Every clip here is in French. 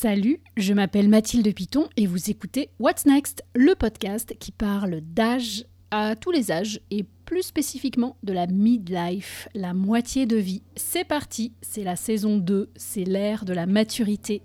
Salut, je m'appelle Mathilde Piton et vous écoutez What's Next, le podcast qui parle d'âge à tous les âges et plus spécifiquement de la midlife, la moitié de vie. C'est parti, c'est la saison 2, c'est l'ère de la maturité.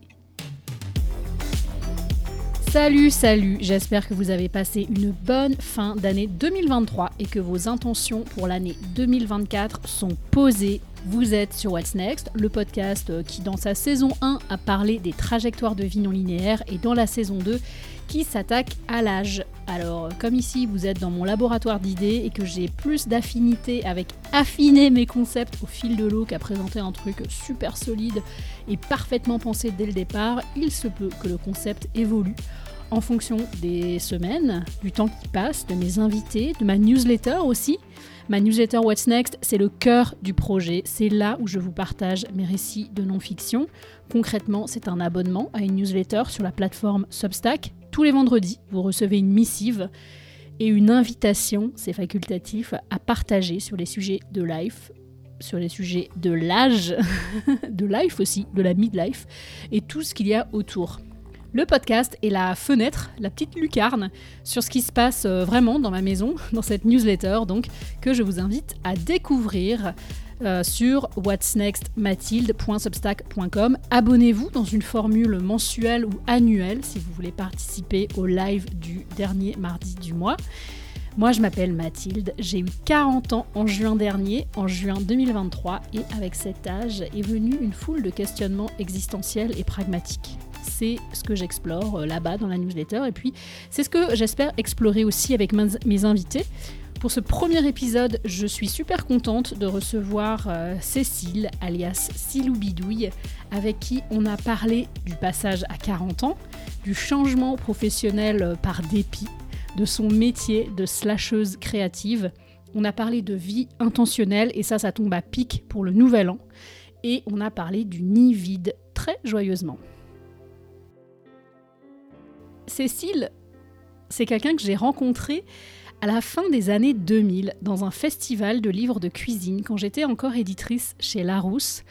Salut, salut, j'espère que vous avez passé une bonne fin d'année 2023 et que vos intentions pour l'année 2024 sont posées vous êtes sur What's Next, le podcast euh, qui dans sa saison 1 a parlé des trajectoires de vie non linéaires et dans la saison 2 qui s'attaque à l'âge. Alors comme ici vous êtes dans mon laboratoire d'idées et que j'ai plus d'affinité avec affiner mes concepts au fil de l'eau qu'à présenter un truc super solide et parfaitement pensé dès le départ, il se peut que le concept évolue en fonction des semaines, du temps qui passe, de mes invités, de ma newsletter aussi. Ma newsletter What's Next, c'est le cœur du projet. C'est là où je vous partage mes récits de non-fiction. Concrètement, c'est un abonnement à une newsletter sur la plateforme Substack. Tous les vendredis, vous recevez une missive et une invitation, c'est facultatif, à partager sur les sujets de life, sur les sujets de l'âge, de life aussi, de la midlife, et tout ce qu'il y a autour. Le podcast est la fenêtre, la petite lucarne sur ce qui se passe euh, vraiment dans ma maison, dans cette newsletter, donc que je vous invite à découvrir euh, sur whatsnextmathilde.substack.com. Abonnez-vous dans une formule mensuelle ou annuelle si vous voulez participer au live du dernier mardi du mois. Moi, je m'appelle Mathilde, j'ai eu 40 ans en juin dernier, en juin 2023, et avec cet âge est venue une foule de questionnements existentiels et pragmatiques c'est ce que j'explore euh, là-bas dans la newsletter. Et puis, c'est ce que j'espère explorer aussi avec mes invités. Pour ce premier épisode, je suis super contente de recevoir euh, Cécile, alias Silou Bidouille, avec qui on a parlé du passage à 40 ans, du changement professionnel euh, par dépit, de son métier de slasheuse créative. On a parlé de vie intentionnelle, et ça, ça tombe à pic pour le nouvel an. Et on a parlé du nid vide très joyeusement. Cécile, c'est quelqu'un que j'ai rencontré à la fin des années 2000 dans un festival de livres de cuisine quand j'étais encore éditrice chez Larousse.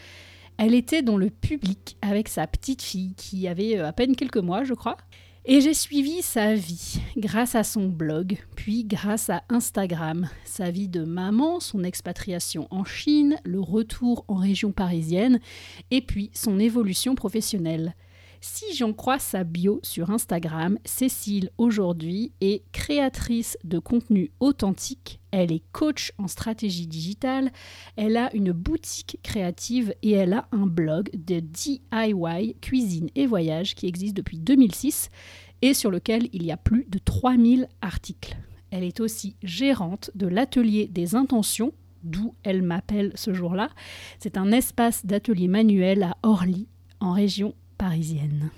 Elle était dans le public avec sa petite fille qui avait euh, à peine quelques mois, je crois. Et j'ai suivi sa vie grâce à son blog, puis grâce à Instagram, sa vie de maman, son expatriation en Chine, le retour en région parisienne, et puis son évolution professionnelle. Si j'en crois sa bio sur Instagram, Cécile aujourd'hui est créatrice de contenu authentique, elle est coach en stratégie digitale, elle a une boutique créative et elle a un blog de DIY cuisine et voyage qui existe depuis 2006 et sur lequel il y a plus de 3000 articles. Elle est aussi gérante de l'atelier des intentions d'où elle m'appelle ce jour-là. C'est un espace d'atelier manuel à Orly, en région parisienne.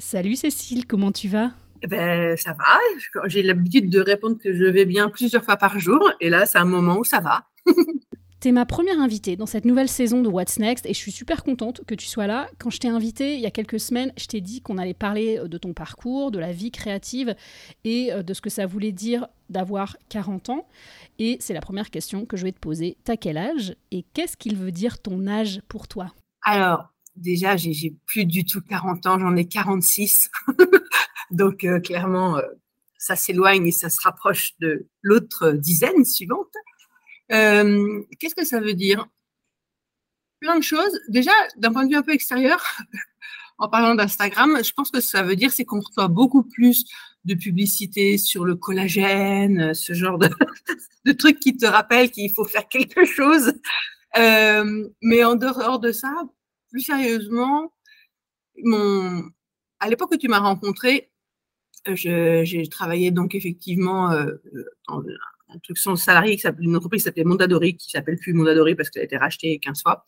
Salut Cécile, comment tu vas? Eh ben, ça va. J'ai l'habitude de répondre que je vais bien plusieurs fois par jour. Et là, c'est un moment où ça va. Tu es ma première invitée dans cette nouvelle saison de What's Next et je suis super contente que tu sois là. Quand je t'ai invitée il y a quelques semaines, je t'ai dit qu'on allait parler euh, de ton parcours, de la vie créative et euh, de ce que ça voulait dire d'avoir 40 ans. Et c'est la première question que je vais te poser. T'as quel âge? Et qu'est-ce qu'il veut dire ton âge pour toi? Alors, déjà, j'ai plus du tout 40 ans, j'en ai 46. Donc, euh, clairement, euh, ça s'éloigne et ça se rapproche de l'autre dizaine suivante. Euh, qu'est-ce que ça veut dire? Plein de choses. Déjà, d'un point de vue un peu extérieur, en parlant d'Instagram, je pense que ça veut dire c'est qu'on reçoit beaucoup plus de publicité sur le collagène, ce genre de, de trucs qui te rappellent qu'il faut faire quelque chose. mais en dehors de ça, plus sérieusement, à l'époque où tu m'as rencontré, euh, j'ai travaillé donc effectivement euh, dans un truc sans salarié, qui une entreprise qui s'appelait Mondadori, qui s'appelle plus Mondadori parce qu'elle a été rachetée 15 fois.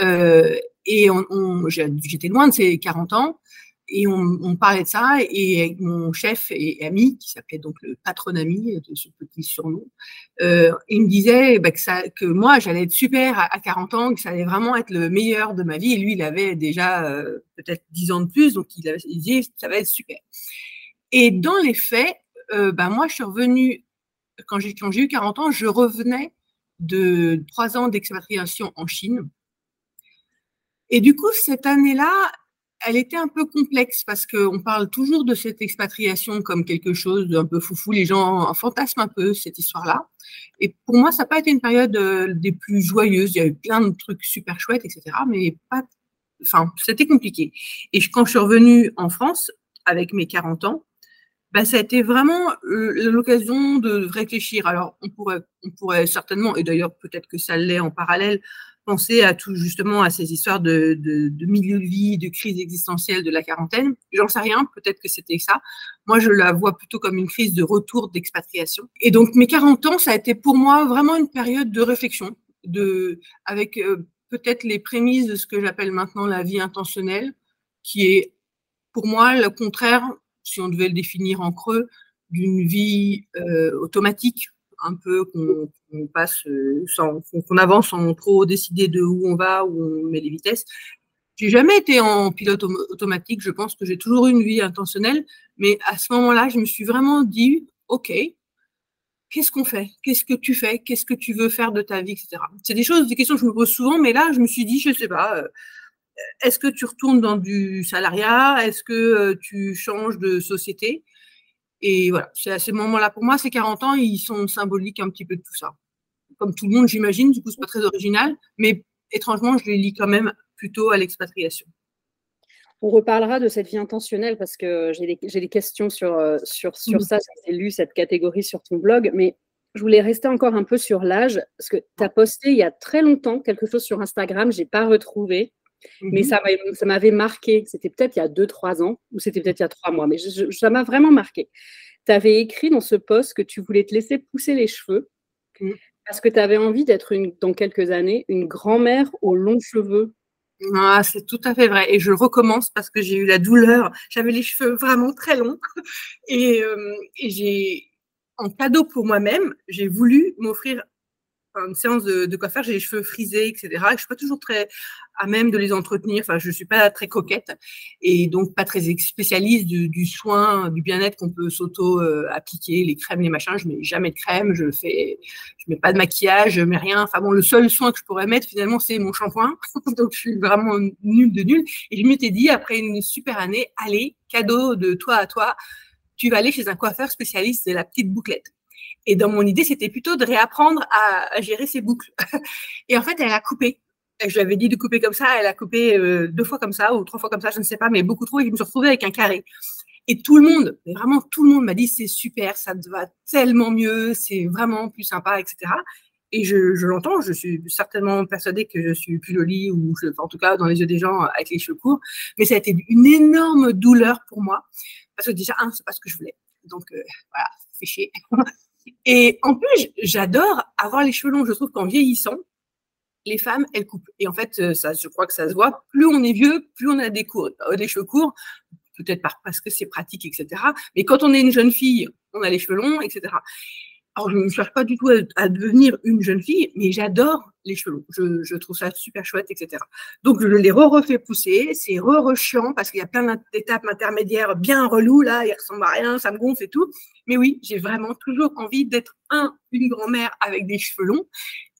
Euh, et j'étais loin de ces 40 ans et on, parlait de ça et mon chef et ami qui s'appelait donc le patron ami de ce petit surnom, euh, il me disait bah, que, ça, que moi j'allais être super à, 40 ans, que ça allait vraiment être le meilleur de ma vie et lui il avait déjà euh, peut-être 10 ans de plus donc il, avait, il disait ça va être super. Et dans les faits, euh, bah, moi je suis revenue quand j'ai quand j'ai eu 40 ans, je revenais de trois ans d'expatriation en Chine. Et du coup, cette année-là, elle était un peu complexe parce qu'on parle toujours de cette expatriation comme quelque chose d'un peu foufou. Les gens fantasment un peu cette histoire-là. Et pour moi, ça n'a pas été une période euh, des plus joyeuses. Il y a eu plein de trucs super chouettes, etc. Mais pas. Enfin, c'était compliqué. Et quand je suis revenue en France, avec mes 40 ans, ben, ça a été vraiment euh, l'occasion de réfléchir. Alors, on pourrait, on pourrait certainement, et d'ailleurs peut-être que ça l'est en parallèle, penser à tout justement à ces histoires de, milieu de vie, de crise existentielle de la quarantaine. J'en sais rien, peut-être que c'était ça. Moi, je la vois plutôt comme une crise de retour d'expatriation. Et donc, mes 40 ans, ça a été pour moi vraiment une période de réflexion, de, avec euh, peut-être les prémices de ce que j'appelle maintenant la vie intentionnelle, qui est pour moi le contraire, si on devait le définir en creux, d'une vie euh, automatique un peu qu'on passe euh, sans qu'on avance sans trop décider de où on va, où on met les vitesses. J'ai jamais été en pilote automatique. Je pense que j'ai toujours eu une vie intentionnelle, mais à ce moment-là, je me suis vraiment dit, ok, qu'est-ce qu'on fait? Qu'est-ce que tu fais? Qu'est-ce que tu veux faire de ta vie, etc. C'est des choses, des questions que je me pose souvent, mais là, je me suis dit, je sais pas. Euh, est-ce que tu retournes dans du salariat? Est-ce que euh, tu changes de société? Et voilà, c'est à ce moment-là, pour moi, ces 40 ans, ils sont symboliques un petit peu de tout ça. Comme tout le monde, j'imagine, du coup, c'est pas très original, mais étrangement, je les lis quand même plutôt à l'expatriation. On reparlera de cette vie intentionnelle parce que j'ai des, questions sur, euh, sur, sur mmh. ça. J'ai lu cette catégorie sur ton blog, mais je voulais rester encore un peu sur l'âge parce que tu as posté il y a très longtemps quelque chose sur Instagram, je n'ai pas retrouvé. Mais mmh ça m'avait marqué. C'était peut-être il y a 2-3 ans, ou c'était peut-être il y a 3 mois, mais ça m'a vraiment marqué. Tu avais écrit dans ce post que tu voulais te laisser pousser les cheveux mmh. parce que tu avais envie d'être dans quelques années une grand-mère aux longs cheveux. Ah, c'est tout à fait vrai. Et je recommence parce que j'ai eu la douleur. J'avais les cheveux vraiment très longs. Et, euh, et j'ai, en cadeau pour moi-même, j'ai voulu m'offrir une séance de, coiffeur, j'ai les cheveux frisés, etc. Je suis pas toujours très à même de les entretenir. Enfin, je ne suis pas très coquette et donc pas très spécialiste du, soin, du bien-être qu'on peut s'auto-appliquer, les crèmes, les machins. Je mets jamais de crème, je fais, je mets pas de maquillage, je mets rien. Enfin bon, le seul soin que je pourrais mettre finalement, c'est mon shampoing. donc je suis vraiment nulle de nulle. Et je m'étais dit après une super année, allez, cadeau de toi à toi, tu vas aller chez un coiffeur spécialiste de la petite bouclette. Et dans mon idée, c'était plutôt de réapprendre à, gérer ses boucles. et en fait, elle a coupé. Je lui avais dit de couper comme ça, elle a coupé euh, deux fois comme ça ou trois fois comme ça, je ne sais pas, mais beaucoup trop. Et je me suis retrouvée avec un carré. Et tout le monde, vraiment tout le monde m'a dit c'est super, ça te va tellement mieux, c'est vraiment plus sympa, etc. Et je, je l'entends, je suis certainement persuadée que je suis plus jolie, ou en tout cas dans les yeux des gens avec les cheveux courts. Mais ça a été une énorme douleur pour moi, parce que déjà, un, c'est pas ce que je voulais. Donc euh, voilà, c'est chier. Et en plus, j'adore avoir les cheveux longs. Je trouve qu'en vieillissant, les femmes, elles coupent. Et en fait, euh, ça, je crois que ça se voit. Plus on est vieux, plus on a des, cours, euh, des cheveux courts. Peut-être parce que c'est pratique, etc. Mais quand on est une jeune fille, on a les cheveux longs, etc. Alors, je ne cherche pas du tout à, devenir une jeune fille, mais j'adore les cheveux longs. Je, je, trouve ça super chouette, etc. Donc, je les re-refais pousser. C'est re-rechiant parce qu'il y a plein d'étapes intermédiaires bien reloues, là. Ils ressemblent à rien, ça me gonfle et tout. Mais oui, j'ai vraiment toujours envie d'être un, une grand-mère avec des cheveux longs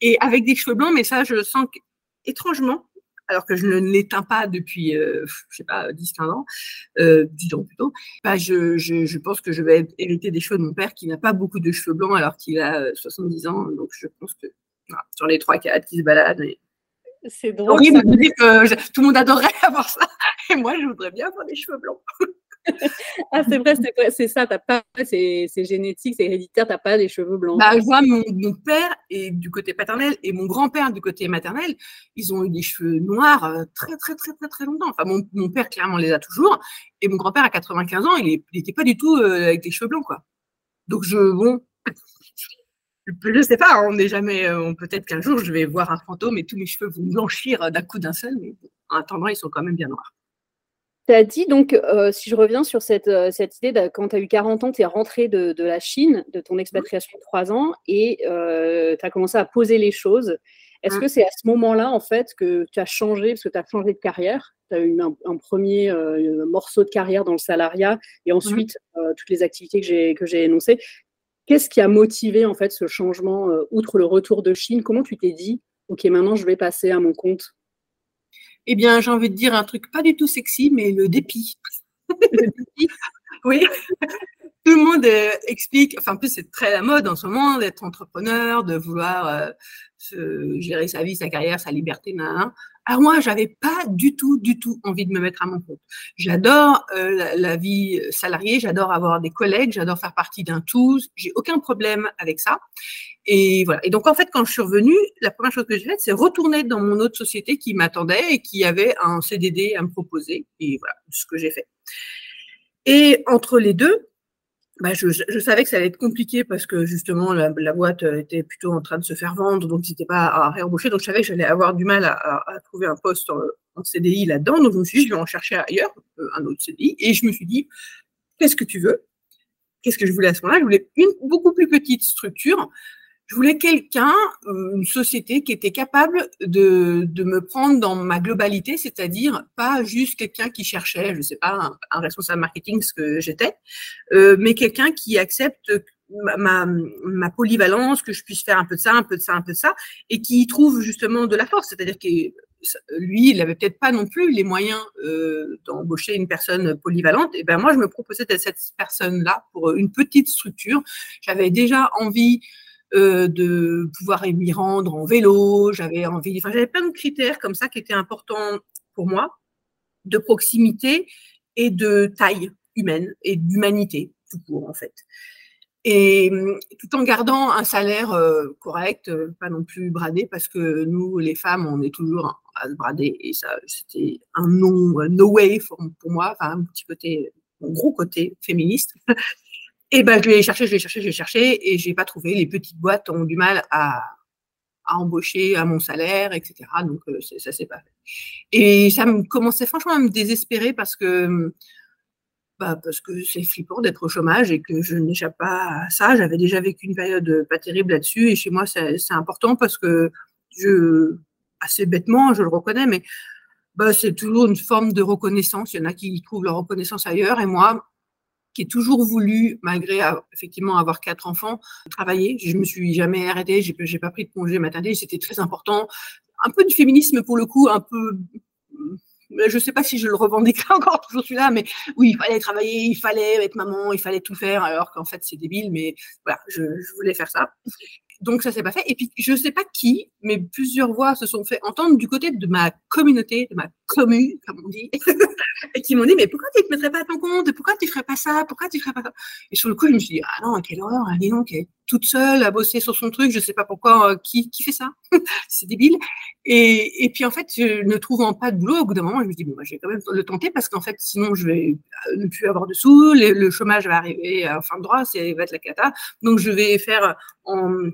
et avec des cheveux blancs. Mais ça, je sens étrangement, alors que je ne l'éteins pas depuis, euh, je sais pas, 10-15 ans, euh, 10 ans plutôt, bah je, je, je, pense que je vais hériter des cheveux de mon père qui n'a pas beaucoup de cheveux blancs alors qu'il a 70 euh, ans. Donc je pense que sur les 3-4 qui se baladent. C'est drôle. de dire que tout le monde adorerait avoir ça. Et moi, je voudrais bien avoir des cheveux blancs. Ah, c'est vrai, c'est ça, t'as pas, c'est génétique, c'est héréditaire, t'as pas les cheveux blancs. Bah, je vois mon, père et du côté paternel et mon grand-père du côté maternel, ils ont eu des cheveux noirs euh, très, très, très, très, très longtemps. Enfin, mon, père, clairement, les a toujours. Et mon grand-père, à 95 ans, il n'était pas du tout euh, avec des cheveux blancs, quoi. Donc, je, bon, je sais pas, on n'est jamais, euh, peut-être qu'un jour, je vais voir un fantôme et tous mes cheveux vont blanchir d'un coup d'un seul, mais en attendant, ils sont quand même bien noirs. Tu as dit, donc, euh, si je reviens sur cette, euh, cette idée, quand tu as eu 40 ans, tu es rentré de, de, la Chine, de ton expatriation de 3 ans, et euh, tu as commencé à poser les choses. Est-ce que c'est à ce moment-là, en fait, que tu as changé, parce que tu as changé de carrière? Tu as eu un, premier morceau de carrière dans le salariat, et ensuite toutes les activités que j'ai énoncées. Qu'est-ce qui a motivé, en fait, ce changement, outre le retour de Chine? Comment tu t'es dit, OK, maintenant, je vais passer à mon compte Eh bien, j'ai envie de dire un truc pas du tout sexy, mais le dépit. le dépit oui. Tout le monde euh, explique, enfin, en plus, c'est très la mode en ce moment d'être entrepreneur, de vouloir euh, gérer sa vie, sa carrière, sa liberté. Nan, alors moi, j'avais pas du tout, du tout envie de me mettre à mon compte. J'adore euh, la, vie salariée, j'adore avoir des collègues, j'adore faire partie d'un tout. J'ai aucun problème avec ça. Et voilà. Et donc en fait, quand je suis revenue, la première chose que j'ai faite, c'est retourner dans mon autre société qui m'attendait et qui avait un CDD à me proposer. Et voilà, ce que j'ai fait. Et entre les deux, bah, je, savais que ça allait être compliqué parce que justement la, boîte euh, était plutôt en train de se faire vendre, donc n'était pas à réembaucher. Donc je savais que j'allais avoir du mal à, trouver un poste en, CDI là-dedans. Donc je me suis dit, je vais en chercher ailleurs, euh, un autre CDI. Et je me suis dit, qu'est-ce que tu veux? Qu'est-ce que je voulais à ce moment-là? Je voulais une beaucoup plus petite structure je voulais quelqu'un, euh, une société qui était capable de, de, me prendre dans ma globalité, c'est-à-dire pas juste quelqu'un qui cherchait, je ne sais pas, un, responsable marketing, ce que j'étais, euh, mais quelqu'un qui accepte ma, ma, polyvalence, que je puisse faire un peu de ça, un peu de ça, un peu de ça, et qui trouve justement de la force. C'est-à-dire que lui, il n'avait peut-être pas non plus les moyens euh, d'embaucher une personne polyvalente. Et ben moi, je me proposais d'être cette personne-là pour une petite structure. J'avais déjà envie euh, de pouvoir m'y rendre en vélo. J'avais enfin, j'avais plein de critères comme ça qui étaient importants pour moi, de proximité et de taille humaine et d'humanité tout court en fait. Et tout en gardant un salaire euh, correct, euh, pas non plus bradé, parce que nous, les femmes, on est toujours à se brader. Et ça, c'était un non, no way pour, moi, enfin, un petit côté, un gros côté féministe. Et ben, je l'ai cherché, je l'ai cherché, je l'ai cherché, et j'ai pas trouvé. Les petites boîtes ont du mal à, à embaucher à mon salaire, etc. Donc, euh, ça s'est pas fait. Et ça me commençait franchement à me désespérer parce que, bah, c'est flippant d'être au chômage et que je n'échappe pas à ça. J'avais déjà vécu une période pas terrible là-dessus, et chez moi, c'est important parce que je, assez bêtement, je le reconnais, mais bah, c'est toujours une forme de reconnaissance. Il y en a qui trouvent leur reconnaissance ailleurs, et moi, qui ai toujours voulu, malgré effectivement avoir quatre enfants, travailler. Je me suis jamais arrêtée, j'ai, j'ai pas pris de congé maternité, c'était très important. Un peu du féminisme pour le coup, un peu. Je sais pas si je le revendiquerai encore toujours celui-là, mais oui, il fallait travailler, il fallait être maman, il fallait tout faire, alors qu'en fait c'est débile, mais voilà, je, voulais faire ça donc ça s'est pas fait. Et puis je sais pas qui, mais plusieurs voix se sont fait entendre du côté de ma communauté, de ma comme on dit, et qui m'ont dit mais pourquoi tu ne te mettrais pas à ton compte? Pourquoi tu ferais pas ça? Pourquoi tu ferais pas ça? Et sur le coup je me suis dit ah non quelle horreur, dis donc, elle est toute seule à bosser sur son truc, je sais pas pourquoi, euh, qui, qui fait ça? C'est débile. Et, et, puis en fait ne trouvant pas de boulot au bout d'un moment je me dis bon bah, je vais quand même le tenter parce qu'en fait sinon je vais euh, ne plus avoir de sous, le, chômage va arriver à fin de droit, c'est va être la cata, donc je vais faire en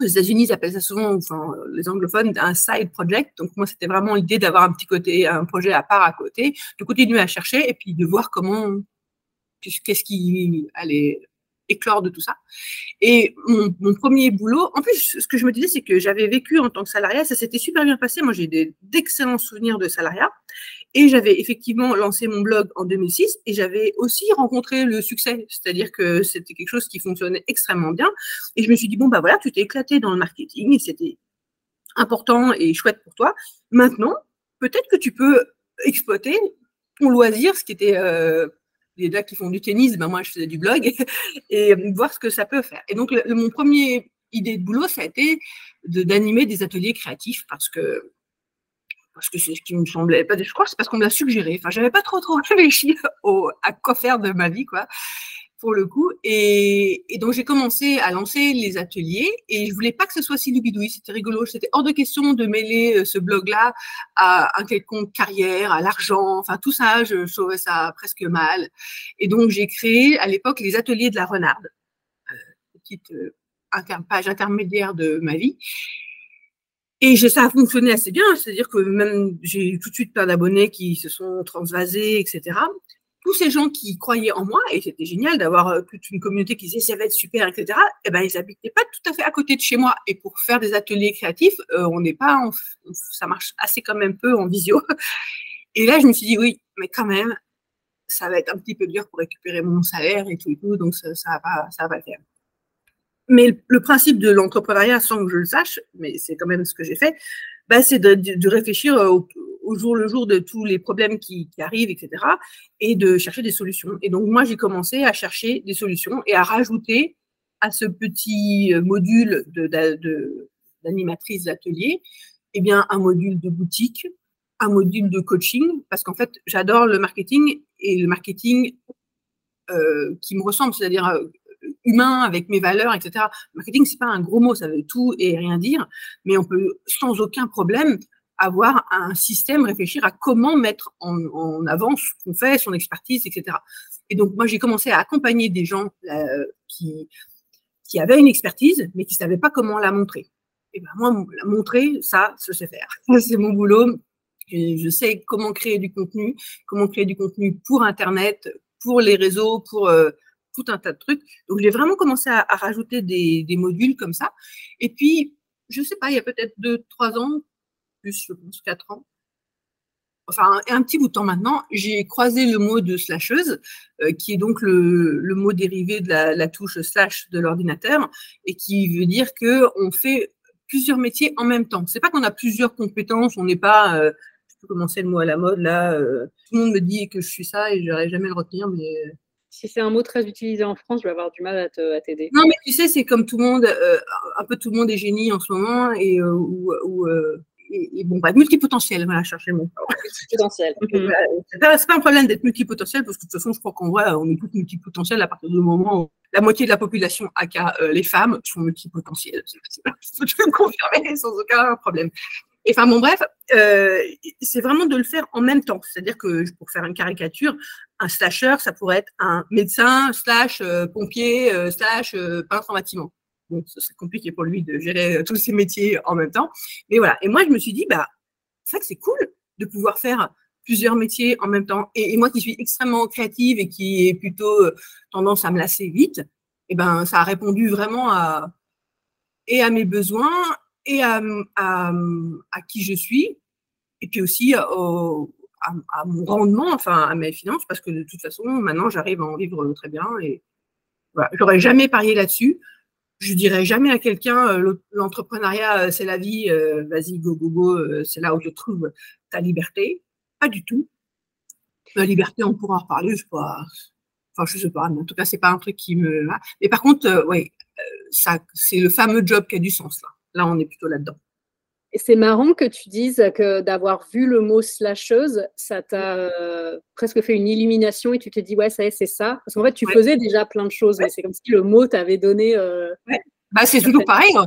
aux États-Unis, ils appellent ça souvent, enfin, les anglophones, un side project. Donc, moi, c'était vraiment l'idée d'avoir un petit côté, un projet à part à côté, de continuer à chercher et puis de voir comment, qu'est-ce qui allait éclore de tout ça. Et mon, premier boulot, en plus, ce que je me disais, c'est que j'avais vécu en tant que salariat, ça s'était super bien passé. Moi, j'ai d'excellents souvenirs de salariat. Et j'avais effectivement lancé mon blog en 2006 et j'avais aussi rencontré le succès, c'est-à-dire que c'était quelque chose qui fonctionnait extrêmement bien. Et je me suis dit, bon, bah voilà, tu t'es éclaté dans le marketing et c'était important et chouette pour toi. Maintenant, peut-être que tu peux exploiter ton loisir, ce qui était euh, les gars qui font du tennis, ben moi je faisais du blog, et voir ce que ça peut faire. Et donc, mon premier idée de boulot, ça a été d'animer des ateliers créatifs parce que parce que c'est ce qui me semblait pas. Je crois que c'est parce qu'on me l'a suggéré. Enfin, j'avais pas trop trop réfléchi à quoi faire de ma vie, quoi, pour le coup. Et, donc j'ai commencé à lancer les ateliers et je voulais pas que ce soit si lubidouille. C'était rigolo. C'était hors de question de mêler euh, ce blog-là à un quelconque carrière, à l'argent. Enfin, tout ça, je, trouvais ça presque mal. Et donc j'ai créé à l'époque les ateliers de la renarde, euh, petite euh, page intermédiaire de ma vie. Et ça a fonctionné assez bien, c'est-à-dire que même j'ai eu tout de suite plein d'abonnés qui se sont transvasés, etc. Tous ces gens qui croyaient en moi, et c'était génial d'avoir euh, toute une communauté qui disait ça va être super, etc. Eh ben ils habitaient pas tout à fait à côté de chez moi. Et pour faire des ateliers créatifs, euh, on n'est pas, ça marche assez quand même peu en visio. Et là je me suis dit oui, mais quand même, ça va être un petit peu dur pour récupérer mon salaire et tout et tout, donc ça, ça va va pas faire. Mais le principe de l'entrepreneuriat, sans que je le sache, mais c'est quand même ce que j'ai fait, bah, c'est de, réfléchir au, jour le jour de tous les problèmes qui, arrivent, etc., et de chercher des solutions. Et donc, moi, j'ai commencé à chercher des solutions et à rajouter à ce petit module d'animatrice d'atelier, eh bien, un module de boutique, un module de coaching, parce qu'en fait, j'adore le marketing et le marketing euh, qui me ressemble, c'est-à-dire euh, humain avec mes valeurs, etc. Marketing, c'est pas un gros mot, ça veut tout et rien dire, mais on peut sans aucun problème avoir un système, réfléchir à comment mettre en, avant ce qu'on fait, son expertise, etc. Et donc, moi, j'ai commencé à accompagner des gens euh, qui, qui avaient une expertise, mais qui ne savaient pas comment la montrer. Et ben moi, la montrer, ça, je sais faire. C'est mon boulot. je sais comment créer du contenu, comment créer du contenu pour Internet, pour les réseaux, pour euh, tout un tas de trucs. Donc, j'ai vraiment commencé à, rajouter des, modules comme ça. Et puis, je sais pas, il y a peut-être deux, trois ans, plus, je pense, quatre ans, enfin un petit bout de temps maintenant, j'ai croisé le mot de slasheuse, euh, qui est donc le, mot dérivé de la, touche slash de l'ordinateur, et qui veut dire que on fait plusieurs métiers en même temps. C'est pas qu'on a plusieurs compétences, on n'est pas, euh, je peux commencer le mot à la mode là. Euh, tout le monde me dit que je suis ça et n'aurais jamais le retenir, mais si c'est un mot très utilisé en France, je vais avoir du mal à t'aider. Non, mais tu sais, c'est comme tout le monde, un peu tout le monde est génie en ce moment et ou, et, bon, bah, multipotentiel, voilà, chercher le mot. Multipotentiel. C'est pas, un problème d'être multipotentiel, parce que de toute façon, je crois qu'en vrai, on est tous multipotentiels à partir du moment où la moitié de la population, aka euh, les femmes, sont multipotentielles. Je peux le confirmer sans aucun problème. Et enfin, bon, bref, euh, c'est vraiment de le faire en même temps. C'est-à-dire que pour faire une caricature, un slasher, ça pourrait être un médecin, slash euh, pompier, slash peintre en bâtiment. Bon, ce serait compliqué pour lui de gérer euh, tous ces métiers en même temps. Mais voilà. Et moi, je me suis dit, bah, en fait, c'est cool de pouvoir faire plusieurs métiers en même temps. Et, moi qui suis extrêmement créative et qui ai plutôt euh, tendance à me lasser vite, eh ben, ça a répondu vraiment à, et à mes besoins et à, à, qui je suis, et puis aussi à, mon rendement, enfin à mes finances, parce que de toute façon, maintenant, j'arrive à en vivre très bien. Et voilà, j'aurais jamais parié là-dessus je dirais jamais à quelqu'un euh, l'entrepreneuriat euh, c'est la vie, euh, vas-y go go go, c'est là où je trouve ta liberté. Pas du tout. La liberté, on pourra en reparler, je sais. Enfin, je sais pas, mais en tout cas, c'est pas un truc qui me. Mais par contre, oui, ça, c'est le fameux job qui a du sens là. Là, on est plutôt là-dedans. C'est marrant que tu dises que d'avoir vu le mot slasheuse, ça t'a euh, presque fait une illumination et tu te dis, ouais, ça y est, c'est ça. Parce qu'en fait, tu faisais déjà plein de choses, mais c'est comme si le mot t'avait donné. Euh, bah, c'est toujours pareil. Hein.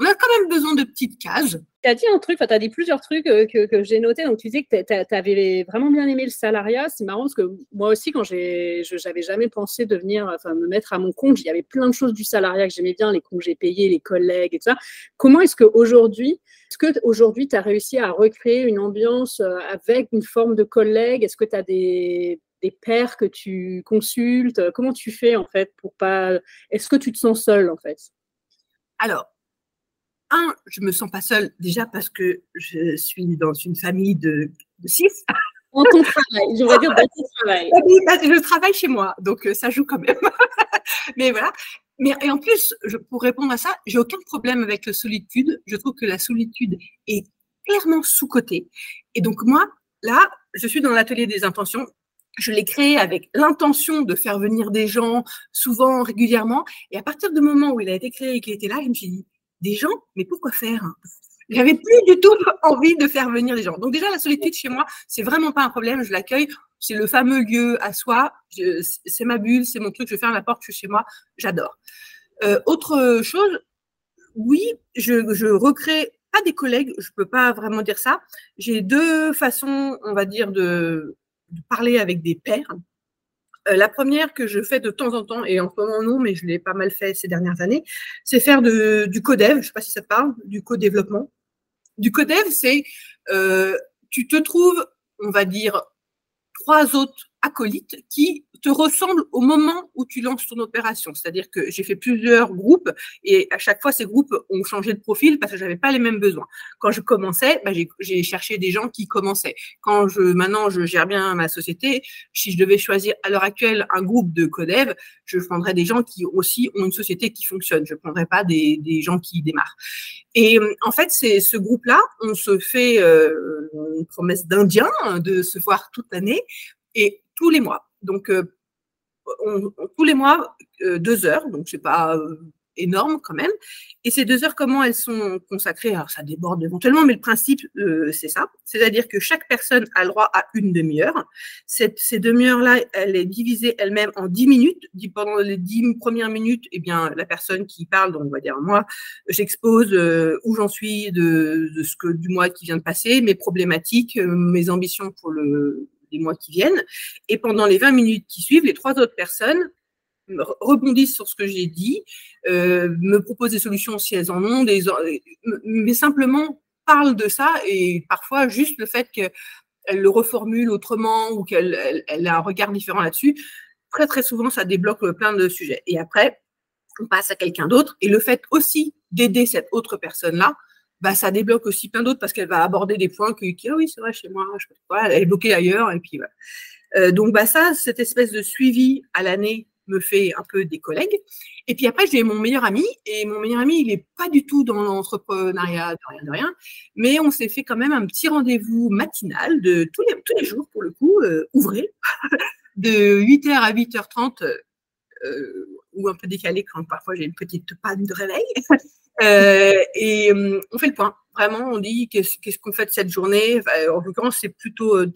On a quand même besoin de petites cases. Tu as dit un truc, tu as dit plusieurs trucs euh, que, j'ai notés. Donc, tu disais que tu avais vraiment bien aimé le salariat. C'est marrant parce que moi aussi, quand je n'avais jamais pensé devenir, enfin, me mettre à mon compte, il y avait plein de choses du salariat que j'aimais bien, les congés payés, les collègues et tout ça. Comment est-ce qu'aujourd'hui, est-ce que aujourd'hui, tu as réussi à recréer une ambiance euh, avec une forme de collègue? Est-ce que tu as des, des pairs que tu consultes? Comment tu fais en fait pour pas. Est-ce que tu te sens seul en fait? Alors, un, je me sens pas seule déjà parce que je suis dans une famille de, six. Dans ton travail, je vais dire dans ton travail. je travaille chez moi, donc euh, ça joue quand même. Mais voilà, mais et en plus, je, pour répondre à ça, j'ai aucun problème avec la solitude. Je trouve que la solitude est clairement sous-cotée. Et donc moi, là, je suis dans l'atelier des intentions. Je l'ai créé avec l'intention de faire venir des gens, souvent, régulièrement. Et à partir du moment où il a été créé et qu'il était là, je me suis dit, des gens, mais pourquoi faire J'avais plus du tout envie de faire venir des gens. Donc déjà, la solitude chez moi, c'est vraiment pas un problème. Je l'accueille c'est le fameux lieu à soi. C'est ma bulle, c'est mon truc. Je ferme la porte, chez moi. J'adore. Euh, autre chose, oui, je, recrée pas des collègues, je peux pas vraiment dire ça. J'ai deux façons, on va dire, de, parler avec des pairs. Euh, la première que je fais de temps en temps, et en ce moment non, mais je l'ai pas mal fait ces dernières années, c'est faire du codev, je sais pas si ça te parle, du co-développement. Du codev, c'est euh, tu te trouves, on va dire, trois autres acolytes qui te ressemblent au moment où tu lances ton opération. C'est-à-dire que j'ai fait plusieurs groupes et à chaque fois, ces groupes ont changé de profil parce que j'avais pas les mêmes besoins. Quand je commençais, bah, j'ai cherché des gens qui commençaient. Quand je, maintenant, je gère bien ma société, si je devais choisir à l'heure actuelle un groupe de codev, je prendrais des gens qui aussi ont une société qui fonctionne. Je prendrais pas des, gens qui démarrent. Et en fait, ce groupe-là, on se fait euh, une promesse d'Indien de se voir toute l'année et tous les mois. Donc, euh, tous les mois, euh, deux heures. Donc, c'est pas énorme quand même. Et ces deux heures, comment elles sont consacrées? Alors, ça déborde éventuellement, mais le principe, euh, c'est ça. C'est-à-dire que chaque personne a le droit à une demi-heure. Cette, ces demi-heures-là, elle est divisée elle-même en dix minutes. Pendant les dix premières minutes, eh bien, la personne qui parle, donc on va dire moi, j'expose euh, où j'en suis de, de, ce que du mois qui vient de passer, mes problématiques, euh, mes ambitions pour le, les mois qui viennent. Et pendant les 20 minutes qui suivent, les trois autres personnes rebondissent sur ce que j'ai dit, euh, me proposent des solutions si elles en ont, mais simplement parlent de ça et parfois juste le fait qu'elle le reformule autrement ou qu'elle elle, a un regard différent là-dessus, très très souvent ça débloque plein de sujets. Et après, on passe à quelqu'un d'autre et le fait aussi d'aider cette autre personne-là, bah, ça débloque aussi plein d'autres parce qu'elle va aborder des points qui, ah oui, c'est vrai, chez moi, je sais pas, elle est bloquée ailleurs. Et puis. Euh, donc, bah, ça, cette espèce de suivi à l'année me fait un peu des collègues. Et puis après, j'ai mon meilleur ami, et mon meilleur ami, il n'est pas du tout dans l'entrepreneuriat, de rien de rien, mais on s'est fait quand même un petit rendez-vous matinal de tous les, tous les jours, pour le coup, euh, de 8h à 8h30, euh, ou un peu décalé quand parfois j'ai une petite panne de réveil. Euh, et euh, on fait le point. Vraiment, on dit qu'est-ce qu'on fait de cette journée. en l'occurrence, c'est plutôt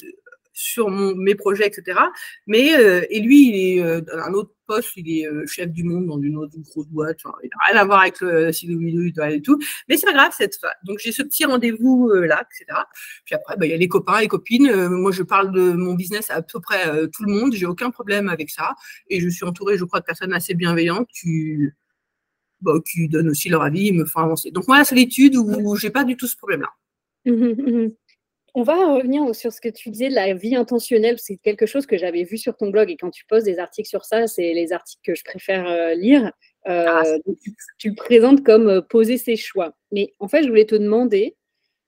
sur mon, mes projets, etc. Mais euh, et lui, il est euh, dans un autre poste, il est euh, chef du monde dans une autre grosse boîte. Il n'a rien à voir avec le Sido et tout. Mais c'est pas grave cette fois. Donc j'ai ce petit rendez-vous là, etc. Puis après, bah, il y a les copains, les copines. moi, je parle de mon business à, peu près tout le monde. J'ai aucun problème avec ça. Et je suis entourée, je crois, de personnes assez bienveillantes qui bah, qui donnent aussi leur avis, me font avancer. Donc moi, la solitude où j'ai pas du tout ce problème-là. On va revenir sur ce que tu disais de la vie intentionnelle. C'est quelque chose que j'avais vu sur ton blog et quand tu poses des articles sur ça, c'est les articles que je préfère euh, lire. Euh, ah, tu, le présentes comme euh, poser ses choix. Mais en fait, je voulais te demander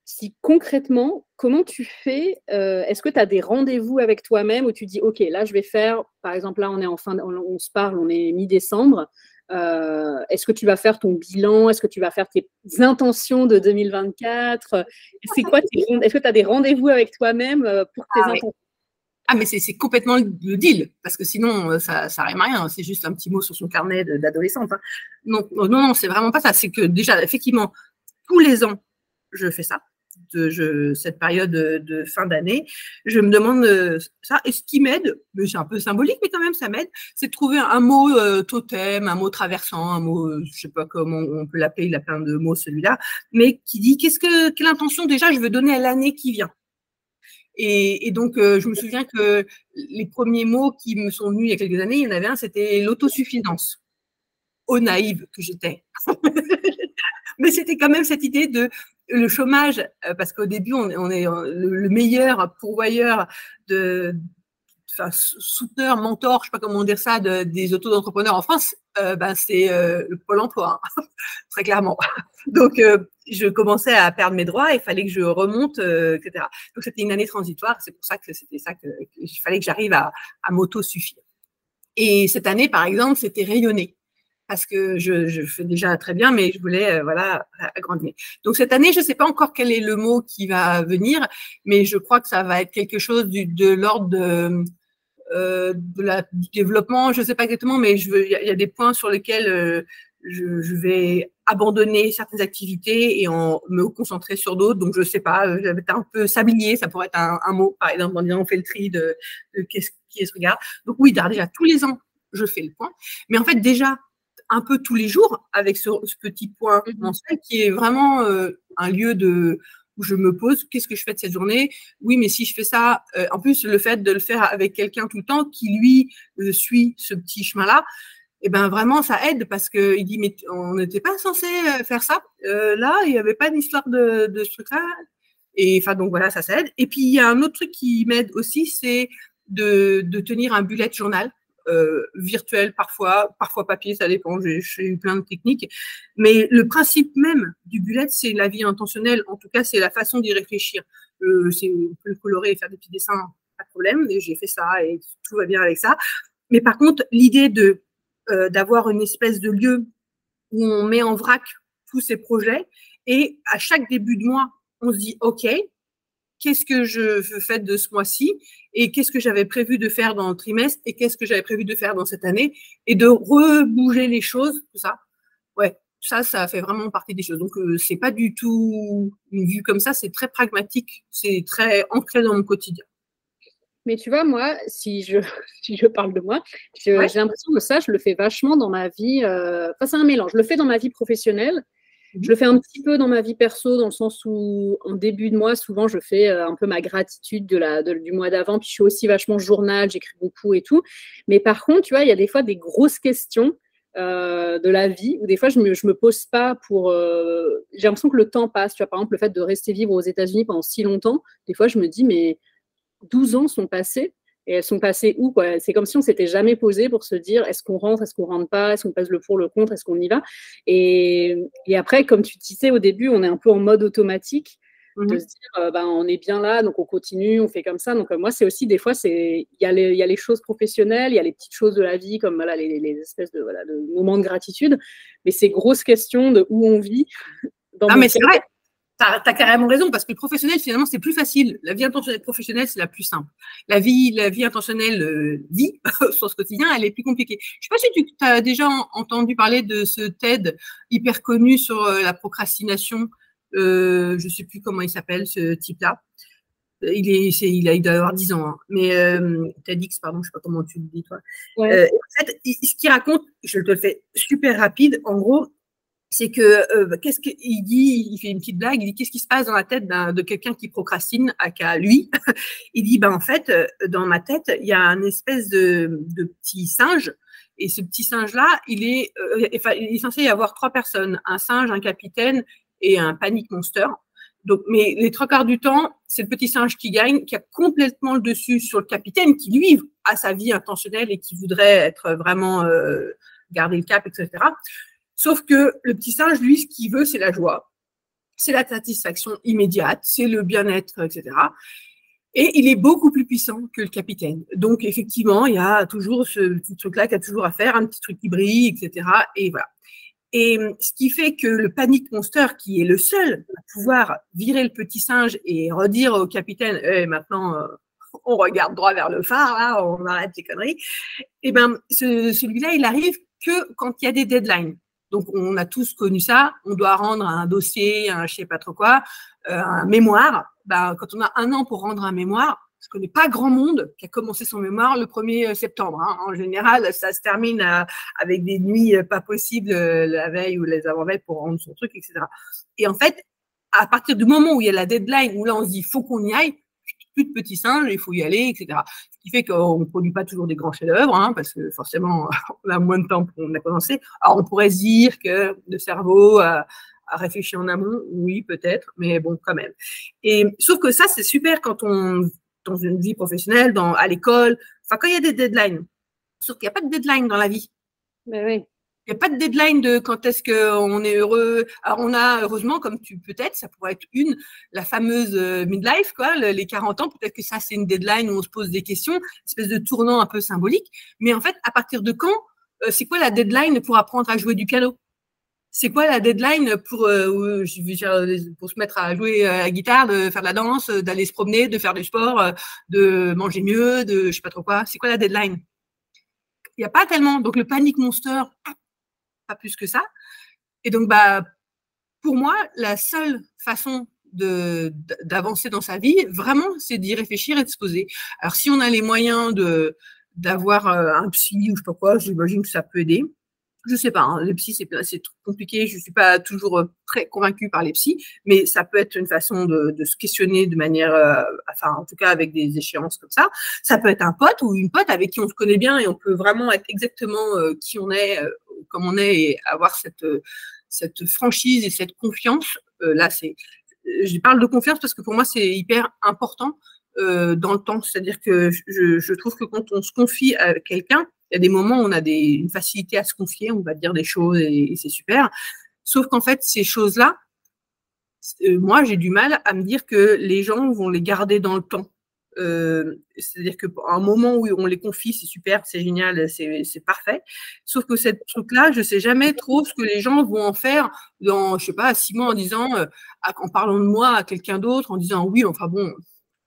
si concrètement, comment tu fais Est-ce que tu as des rendez-vous avec toi-même où tu dis, OK, là, je vais faire, par exemple, là, on est en fin, on se parle, on est mi-décembre. Euh, est-ce que tu vas faire ton bilan? Est-ce que tu vas faire tes intentions de 2024 C'est quoi Est-ce que tu as des rendez-vous avec toi-même euh, pour tes ah, intentions? Ah, mais c'est complètement le deal, parce que sinon, euh, ça rime à rien. C'est juste un petit mot sur son carnet d'adolescente. Hein. Non, non, non, c'est vraiment pas ça. C'est que déjà, effectivement, tous les ans, je fais ça de cette période de, fin d'année, je me demande euh, ça. Et ce qui m'aide, c'est un peu symbolique, mais quand même ça m'aide, c'est de trouver un mot euh, totem, un mot traversant, un mot, euh, je sais pas comment on peut l'appeler, il a plein de mots celui-là, mais qui dit qu'est-ce que quelle intention déjà je veux donner à l'année qui vient? Et, donc, je me souviens que les premiers mots qui me sont venus il y a quelques années, il y en avait un, c'était l'autosuffisance. Au naïve que j'étais. Mais c'était quand même cette idée de le chômage, euh, parce qu'au début, on, est le, meilleur pourvoyeur de, souteneur, mentor, je sais pas comment dire ça, des auto-entrepreneurs en France, euh, ben, c'est euh, le Pôle emploi, hein, très clairement. Donc, je commençais à perdre mes droits, il fallait que je remonte, etc. Donc, c'était une année transitoire, c'est pour ça que c'était ça qu'il fallait que j'arrive à, à m'auto-suffire. Et cette année, par exemple, c'était rayonner parce que je, fais déjà très bien, mais je voulais euh, voilà agrandir. Donc cette année, je ne sais pas encore quel est le mot qui va venir, mais je crois que ça va être quelque chose de l'ordre euh, de la, du développement. Je ne sais pas exactement, mais il y, a des points sur lesquels euh, je, vais abandonner certaines activités et me concentrer sur d'autres. Donc je ne sais pas, j'avais un peu sablier, ça pourrait être un, mot, par exemple, en disant on fait le tri de, qu'est-ce qui est ce regard. Donc oui, déjà tous les ans, je fais le point. Mais en fait, déjà, un peu tous les jours avec ce, petit point mmh mensuel qui est vraiment euh, un lieu de où je me pose qu'est-ce que je fais de cette journée? Oui mais si je fais ça euh, en plus le fait de le faire avec quelqu'un tout le temps qui lui euh, suit ce petit chemin là et eh ben vraiment ça aide parce que il dit mais on n'était pas censé faire ça là il n'y avait pas d'histoire de, de ce truc là et enfin donc voilà ça ça aide et puis il y a un autre truc qui m'aide aussi c'est de, de tenir un bullet journal virtuel parfois, parfois papier, ça dépend, j'ai eu plein de techniques. Mais le principe même du bullet, c'est la vie intentionnelle, en tout cas, c'est la façon d'y réfléchir. Euh, on peut le colorer et faire des petits dessins, pas de problème, j'ai fait ça et tout va bien avec ça. Mais par contre, l'idée de euh, d'avoir une espèce de lieu où on met en vrac tous ces projets et à chaque début de mois, on se dit, OK, qu'est-ce que je fais de ce mois-ci et qu'est-ce que j'avais prévu de faire dans le trimestre et qu'est-ce que j'avais prévu de faire dans cette année et de rebouger les choses, tout ça. Ouais, ça, ça fait vraiment partie des choses. Donc, euh, c'est pas du tout une vue comme ça, c'est très pragmatique, c'est très ancré dans mon quotidien. Mais tu vois, moi, si je, si je parle de moi, j'ai l'impression que ça, je le fais vachement dans ma vie. Euh, enfin, c'est un mélange. Je le fais dans ma vie professionnelle je le fais un petit peu dans ma vie perso, dans le sens où en début de mois, souvent, je fais euh, un peu ma gratitude de la, du mois d'avant. Puis je suis aussi vachement journal, j'écris beaucoup et tout. Mais par contre, tu vois, il y a des fois des grosses questions euh, de la vie où des fois, je ne me, je me pose pas pour. Euh, j'ai l'impression que le temps passe. Tu vois, par exemple, le fait de rester vivre aux États-Unis pendant si longtemps, des fois, je me dis, mais 12 ans sont passés et elles sont passées où C'est comme si on s'était jamais posé pour se dire est-ce qu'on rentre, est-ce qu'on rentre pas, est-ce qu'on passe le pour, le contre, est-ce qu'on y va? Et, et, après, comme tu disais au début, on est un peu en mode automatique de mmh se dire euh, ben, on est bien là, donc on continue, on fait comme ça. Donc euh, moi, c'est aussi des fois, il y, a les, y a les choses professionnelles, il y a les petites choses de la vie, comme voilà, les, les espèces de, voilà, de moments de gratitude, mais ces grosses questions de où on vit. Dans ah, mais c'est vrai tu as, carrément raison, parce que le professionnel, finalement, c'est plus facile. La vie intentionnelle professionnelle, c'est la plus simple. La vie, la vie intentionnelle euh, vie, sur ce quotidien, elle est plus compliquée. Je sais pas si tu as déjà entendu parler de ce TED hyper connu sur euh, la procrastination. Euh, je sais plus comment il s'appelle, ce type-là. Il, est, il, a, il doit avoir 10 ans, hein. mais euh, TEDx, pardon, je sais pas comment tu le dis, toi. Euh, en fait, ce qu'il raconte, je te le fais super rapide. En gros, c'est que euh, qu'est-ce qu'il dit Il fait une petite blague. Il dit qu'est-ce qui se passe dans la tête de quelqu'un qui procrastine à qu'à lui? Il dit ben en fait euh, dans ma tête il y a un espèce de, de petit singe et ce petit singe là il est euh, il est censé y avoir trois personnes un singe, un capitaine et un panic monster. Donc mais les trois quarts du temps c'est le petit singe qui gagne, qui a complètement le dessus sur le capitaine qui lui a sa vie intentionnelle et qui voudrait être vraiment euh, garder le cap etc. Sauf que le petit singe, lui, ce qu'il veut, c'est la joie, c'est la satisfaction immédiate, c'est le bien-être, etc. Et il est beaucoup plus puissant que le capitaine. Donc, effectivement, il y a toujours ce petit truc-là qu'il a toujours à faire, un petit truc qui brille, etc. Et voilà. Et ce qui fait que le panic monster, qui est le seul à pouvoir virer le petit singe et redire au capitaine, eh, maintenant, euh, on regarde droit vers le phare, on arrête les conneries, eh ben, celui-là, il arrive que quand il y a des deadlines. Donc, on a tous connu ça. On doit rendre un dossier, un je sais pas trop quoi, euh, un mémoire. Ben, quand on a un an pour rendre un mémoire, je connais pas grand monde qui a commencé son mémoire le 1er septembre. Hein. En général, ça se termine euh, avec des nuits euh, pas possibles la veille ou les avant-veilles pour rendre son truc, etc. Et en fait, à partir du moment où il y a la deadline, où là on se dit faut qu'on y aille, plus de petits singes, il faut y aller, etc. Ce qui fait qu'on ne produit pas toujours des grands chefs-d'œuvre, hein, parce que forcément, on a moins de temps pour a commencé. Alors, on pourrait dire que le cerveau a, réfléchi en amont, oui, peut-être, mais bon, quand même. Et sauf que ça, c'est super quand on, dans une vie professionnelle, dans, à l'école, enfin, quand il y a des deadlines. Sauf qu'il n'y a pas de deadline dans la vie. Mais oui. N'y a pas de deadline de quand est-ce qu'on est heureux. Alors, on a, heureusement, comme tu peut-être, ça pourrait être une, la fameuse euh, midlife, quoi, les 40 ans. Peut-être que ça, c'est une deadline où on se pose des questions, espèce de tournant un peu symbolique. Mais en fait, à partir de quand, euh, c'est quoi la deadline pour apprendre à jouer du piano? C'est quoi la deadline pour, euh, pour se mettre à jouer à la guitare, de faire de la danse, d'aller se promener, de faire du sport, de manger mieux, de je sais pas trop quoi? C'est quoi la deadline? Il n'y a pas tellement. Donc le panic monster, pas plus que ça. Et donc, bah, pour moi, la seule façon d'avancer dans sa vie, vraiment, c'est d'y réfléchir et de se poser. Alors, si on a les moyens d'avoir euh, un psy ou je sais pas quoi, j'imagine que ça peut aider. Je sais pas, hein, les psys, c'est, compliqué, je suis pas toujours euh, très convaincue par les psys, mais ça peut être une façon de, de se questionner de manière, euh, enfin, en tout cas avec des échéances comme ça. Ça peut être un pote ou une pote avec qui on se connaît bien et on peut vraiment être exactement qui on est comme on est et avoir cette, cette franchise et cette confiance. Euh, là, c'est, je parle de confiance parce que pour moi, c'est hyper important euh, dans le temps. C'est-à-dire que je, trouve que quand on se confie à quelqu'un, il y a des moments où on a une facilité à se confier, on va dire des choses et, c'est super. Sauf qu'en fait, ces choses-là, euh, moi, j'ai du mal à me dire que les gens vont les garder dans le temps. Euh, c'est-à-dire qu'à un moment où on les confie, c'est super, c'est génial, c'est parfait. Sauf que cette truc-là, je ne sais jamais trop ce que les gens vont en faire dans, je sais pas, six mois en disant, en parlant de moi à quelqu'un d'autre, en disant oui, enfin bon,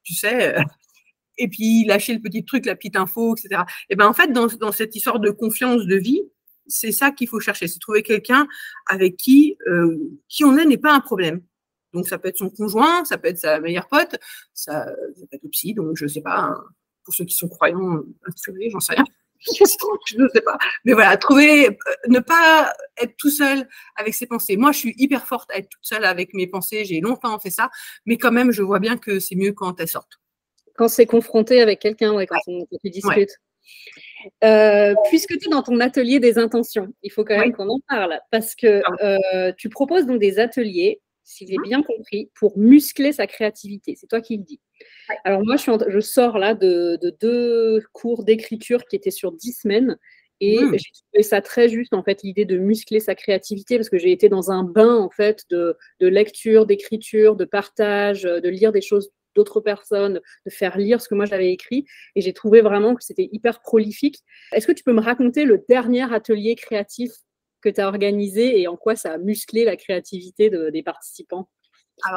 tu sais, euh, et puis lâcher le petit truc, la petite info, etc. Et ben en fait, dans, cette histoire de confiance de vie, c'est ça qu'il faut chercher, c'est trouver quelqu'un avec qui euh, qui on est n'est pas un problème. Donc ça peut être son conjoint, ça peut être sa meilleure pote, ça, ça peut être le psy, donc je sais pas, hein, pour ceux qui sont croyants, inspirés, j'en sais rien. je ne sais pas. Mais voilà, trouver, euh, ne pas être tout seul avec ses pensées. Moi, je suis hyper forte à être toute seule avec mes pensées. J'ai longtemps fait ça, mais quand même, je vois bien que c'est mieux quand elles sortent. Quand c'est confronté avec quelqu'un, ouais, quand, tu discutes. Euh, puisque tu es dans ton atelier des intentions, il faut quand même qu'on en parle parce que euh, tu proposes donc des ateliers si j'ai bien compris, pour muscler sa créativité. C'est toi qui le dis. Alors moi, je, je, sors là de, deux cours d'écriture qui étaient sur dix semaines. Et mmh. j'ai trouvé ça très juste, en fait, l'idée de muscler sa créativité, parce que j'ai été dans un bain, en fait, de, lecture, d'écriture, de partage, de lire des choses d'autres personnes, de faire lire ce que moi j'avais écrit. Et j'ai trouvé vraiment que c'était hyper prolifique. Est-ce que tu peux me raconter le dernier atelier créatif que tu as organisé et en quoi ça a musclé la créativité des participants?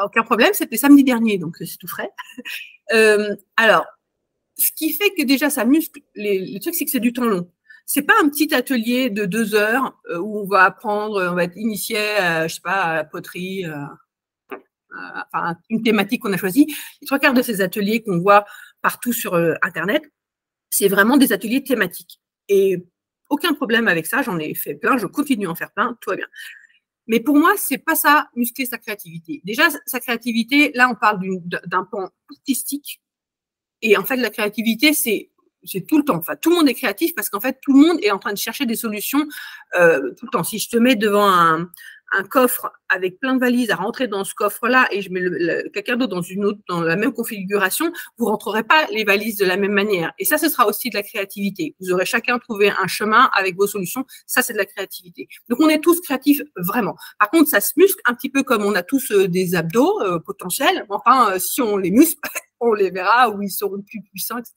Aucun problème, c'était samedi dernier, donc c'est tout frais. Euh, alors, ce qui fait que déjà ça muscle, le truc, c'est que c'est du temps long. C'est pas un petit atelier de deux heures euh, où on va apprendre, on va être initié, à, je sais pas, la poterie, une thématique qu'on a choisie. Les trois quarts de ces ateliers qu'on voit partout sur euh, Internet, c'est vraiment des ateliers thématiques. Et aucun problème avec ça, j'en ai fait plein, je continue à en faire plein, tout va bien. Mais pour moi, c'est pas ça, muscler sa créativité. Déjà, sa créativité, là, on parle d'un pan artistique. Et en fait, la créativité, c'est c'est tout le temps. Enfin, tout le monde est créatif parce qu'en fait, tout le monde est en train de chercher des solutions euh, tout le temps. Si je te mets devant un, un coffre avec plein de valises à rentrer dans ce coffre-là et je mets le, quelqu'un d'autre dans une autre, dans la même configuration, vous rentrerez pas les valises de la même manière. Et ça, ce sera aussi de la créativité. Vous aurez chacun trouvé un chemin avec vos solutions. Ça, c'est de la créativité. Donc, on est tous créatifs vraiment. Par contre, ça se muscle un petit peu comme on a tous euh, des abdos euh, potentiels. Enfin, euh, si on les muscle, on les verra où ils seront plus puissants, etc.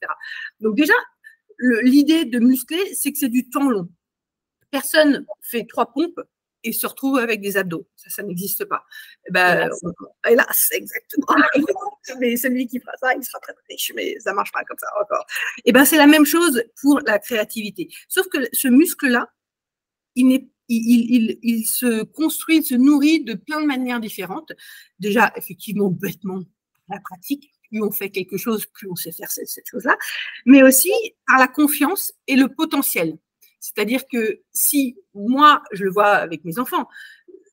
Donc déjà, l'idée de muscler, c'est que c'est du temps long. Personne fait trois pompes et se retrouve avec des abdos. Ça, ça n'existe pas. Eh ben, hélas, exactement. mais celui qui fera ça, il sera très, riche, mais ça ne marche pas comme ça encore. Et eh ben, c'est la même chose pour la créativité. Sauf que ce muscle-là, il, il, il, se construit, il se nourrit de plein de manières différentes. Déjà, effectivement, bêtement, la pratique. Plus on fait quelque chose, plus on sait faire cette, cette chose-là. Mais aussi par la confiance et le potentiel. C'est-à-dire que si moi, je le vois avec mes enfants,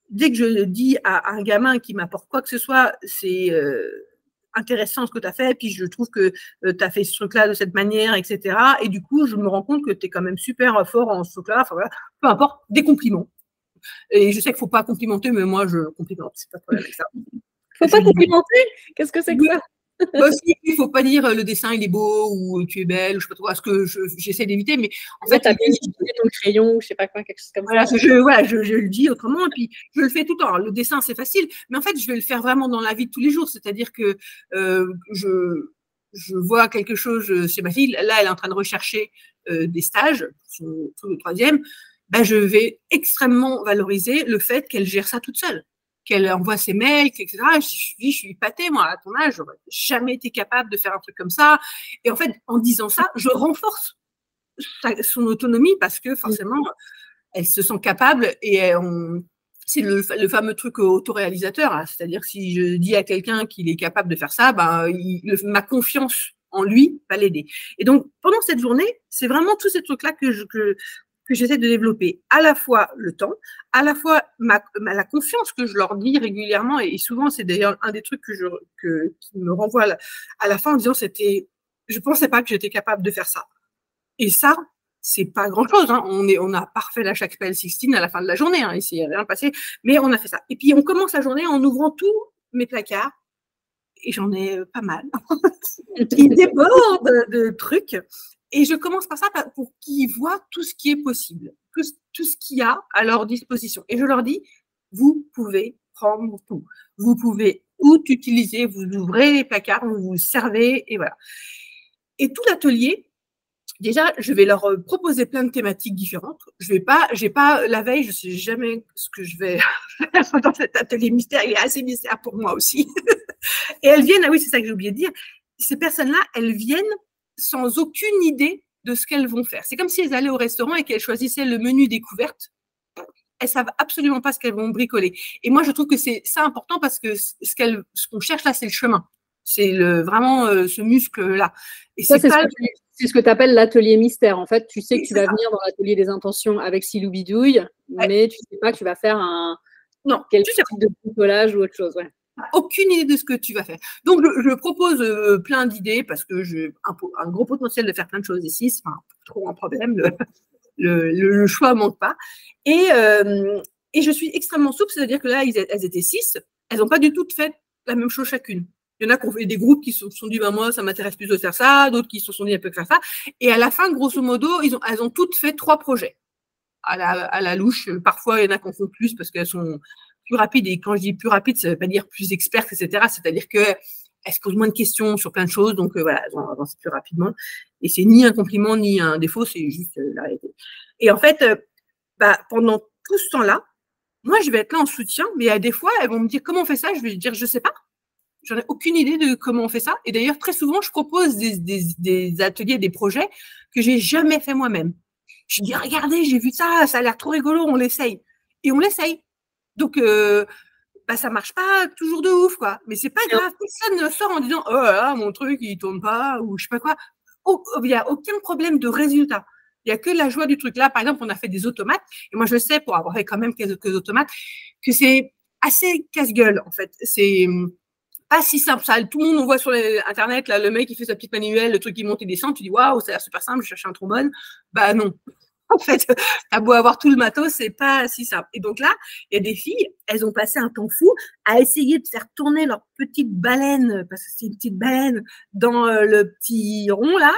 dès que je dis à un gamin qui m'apporte quoi que ce soit, c'est euh, intéressant ce que tu as fait, puis je trouve que euh, tu as fait ce truc-là de cette manière, etc. Et du coup, je me rends compte que tu es quand même super fort en ce truc-là. Enfin, voilà, peu importe, des compliments. Et je sais qu'il ne faut pas complimenter, mais moi, je complimente. C'est pas de problème avec ça. Faut pas complimenter? Qu'est-ce que c'est que ça? Aussi, il faut pas dire euh, le dessin il est beau ou tu es belle ou je sais pas trop, ce que j'essaie d'éviter, mais en fait, tu as bien utilisé ton crayon ou je sais pas quoi, quelque chose comme voilà, ça. Je, voilà, je, je, le dis autrement, et puis je le fais tout le temps. le dessin c'est facile, mais en fait, je vais le faire vraiment dans la vie de tous les jours, c'est-à-dire que euh, je je vois quelque chose chez ma fille, là elle est en train de rechercher euh, des stages, son, le troisième, ben, je vais extrêmement valoriser le fait qu'elle gère ça toute seule qu'elle envoie ses mails, etc. Je, dis, je suis épatée, moi, à ton âge, j'aurais jamais été capable de faire un truc comme ça. Et en fait, en disant ça, je renforce son autonomie parce que forcément, elle se sent capable et on, c'est le, fameux truc autoréalisateur. Hein. C'est-à-dire si je dis à quelqu'un qu'il est capable de faire ça, ben, ma confiance en lui va l'aider. Et donc, pendant cette journée, c'est vraiment tous ces trucs-là que, je, que j'essaie de développer à la fois le temps, à la fois ma, la confiance que je leur dis régulièrement, et, souvent c'est d'ailleurs un des trucs que je, que, qui me renvoie à la, fin en disant c'était, je pensais pas que j'étais capable de faire ça. Et ça, c'est pas grand chose. Hein. On, est, on a parfait la chaque spell 16 à la fin de la journée, hein, ici, il n'y a rien passé, mais on a fait ça. Et puis on commence la journée en ouvrant tous mes placards et j'en ai pas mal, qui débordent de trucs. Et je commence par ça pour qu'ils voient tout ce qui est possible, tout, ce qu'il y a à leur disposition. Et je leur dis, vous pouvez prendre tout. Vous pouvez tout utiliser, vous ouvrez les placards, vous vous servez, et voilà. Et tout l'atelier, déjà, je vais leur euh, proposer plein de thématiques différentes. Je vais pas, j'ai pas la veille, je sais jamais ce que je vais faire dans cet atelier mystère. Il est assez mystère pour moi aussi. et elles viennent, ah oui, c'est ça que j'ai oublié de dire. Ces personnes-là, elles viennent sans aucune idée de ce qu'elles vont faire. C'est comme si elles allaient au restaurant et qu'elles choisissaient le menu découverte. Elles savent absolument pas ce qu'elles vont bricoler. Et moi, je trouve que c'est ça important parce que ce qu'elles, ce qu'on cherche là, c'est le chemin. C'est le, vraiment euh, ce muscle-là. Et c'est ce que tu appelles l'atelier mystère. En fait, tu sais que tu vas venir dans l'atelier des intentions avec Silou Bidouille, mais tu sais pas que tu vas faire un non, quel type de bricolage ou autre chose. Ouais aucune idée de ce que tu vas faire. Donc, je, propose euh, plein d'idées parce que j'ai un, gros potentiel de faire plein de choses ici. C'est pas trop un problème. Le, le, choix ne manque pas. Et, euh, et je suis extrêmement souple, c'est-à-dire que là, elles étaient six. Elles n'ont pas du tout fait la même chose chacune. Il y en a qui ont fait des groupes qui se sont dit, bah, moi, ça m'intéresse plus de faire ça, d'autres qui se sont dit un peu faire ça. Et à la fin, grosso modo, elles ont toutes fait trois projets. À la, à la louche, parfois, il y en a qui en font plus parce qu'elles sont plus rapide. Et quand je dis plus rapide, ça ne veut pas dire plus experte, etc. C'est-à-dire que elle se pose moins de questions sur plein de choses, donc euh, voilà, elles avancent plus rapidement. Et c'est ni un compliment ni un défaut, c'est juste euh, la réalité. Et en fait, euh, bah, pendant tout ce temps-là, moi, je vais être là en soutien, mais à des fois, elles vont me dire comment on fait ça? Je vais dire, je sais pas. J'en ai aucune idée de comment on fait ça. Et d'ailleurs, très souvent, je propose des, des, des ateliers, des projets que j'ai jamais fait moi-même. Je dis, regardez, j'ai vu ça, ça a l'air trop rigolo, on l'essaye. Et on l'essaye. Donc, euh, bah, ça marche pas toujours de ouf, quoi. Mais c'est pas grave. Personne ne sort en disant, oh là, mon truc, il tourne pas, ou je sais pas quoi. Il n'y a aucun problème de résultat. Il n'y a que la joie du truc. Là, par exemple, on a fait des automates. Et moi, je sais, pour avoir fait quand même quelques automates, que c'est assez casse-gueule, en fait. C'est hum, pas si simple. Ça, tout le monde, on voit sur Internet, là, le mec, qui fait sa petite manuelle, le truc qui monte et descend. Tu dis, waouh, ça a l'air super simple, je cherche un trombone. Bah non. en fait, t'as beau avoir tout le matos, c'est pas si simple. Et donc là, il y a des filles, elles ont passé un temps fou à essayer de faire tourner leur petite baleine, parce que c'est une petite baleine, dans euh, le petit rond là.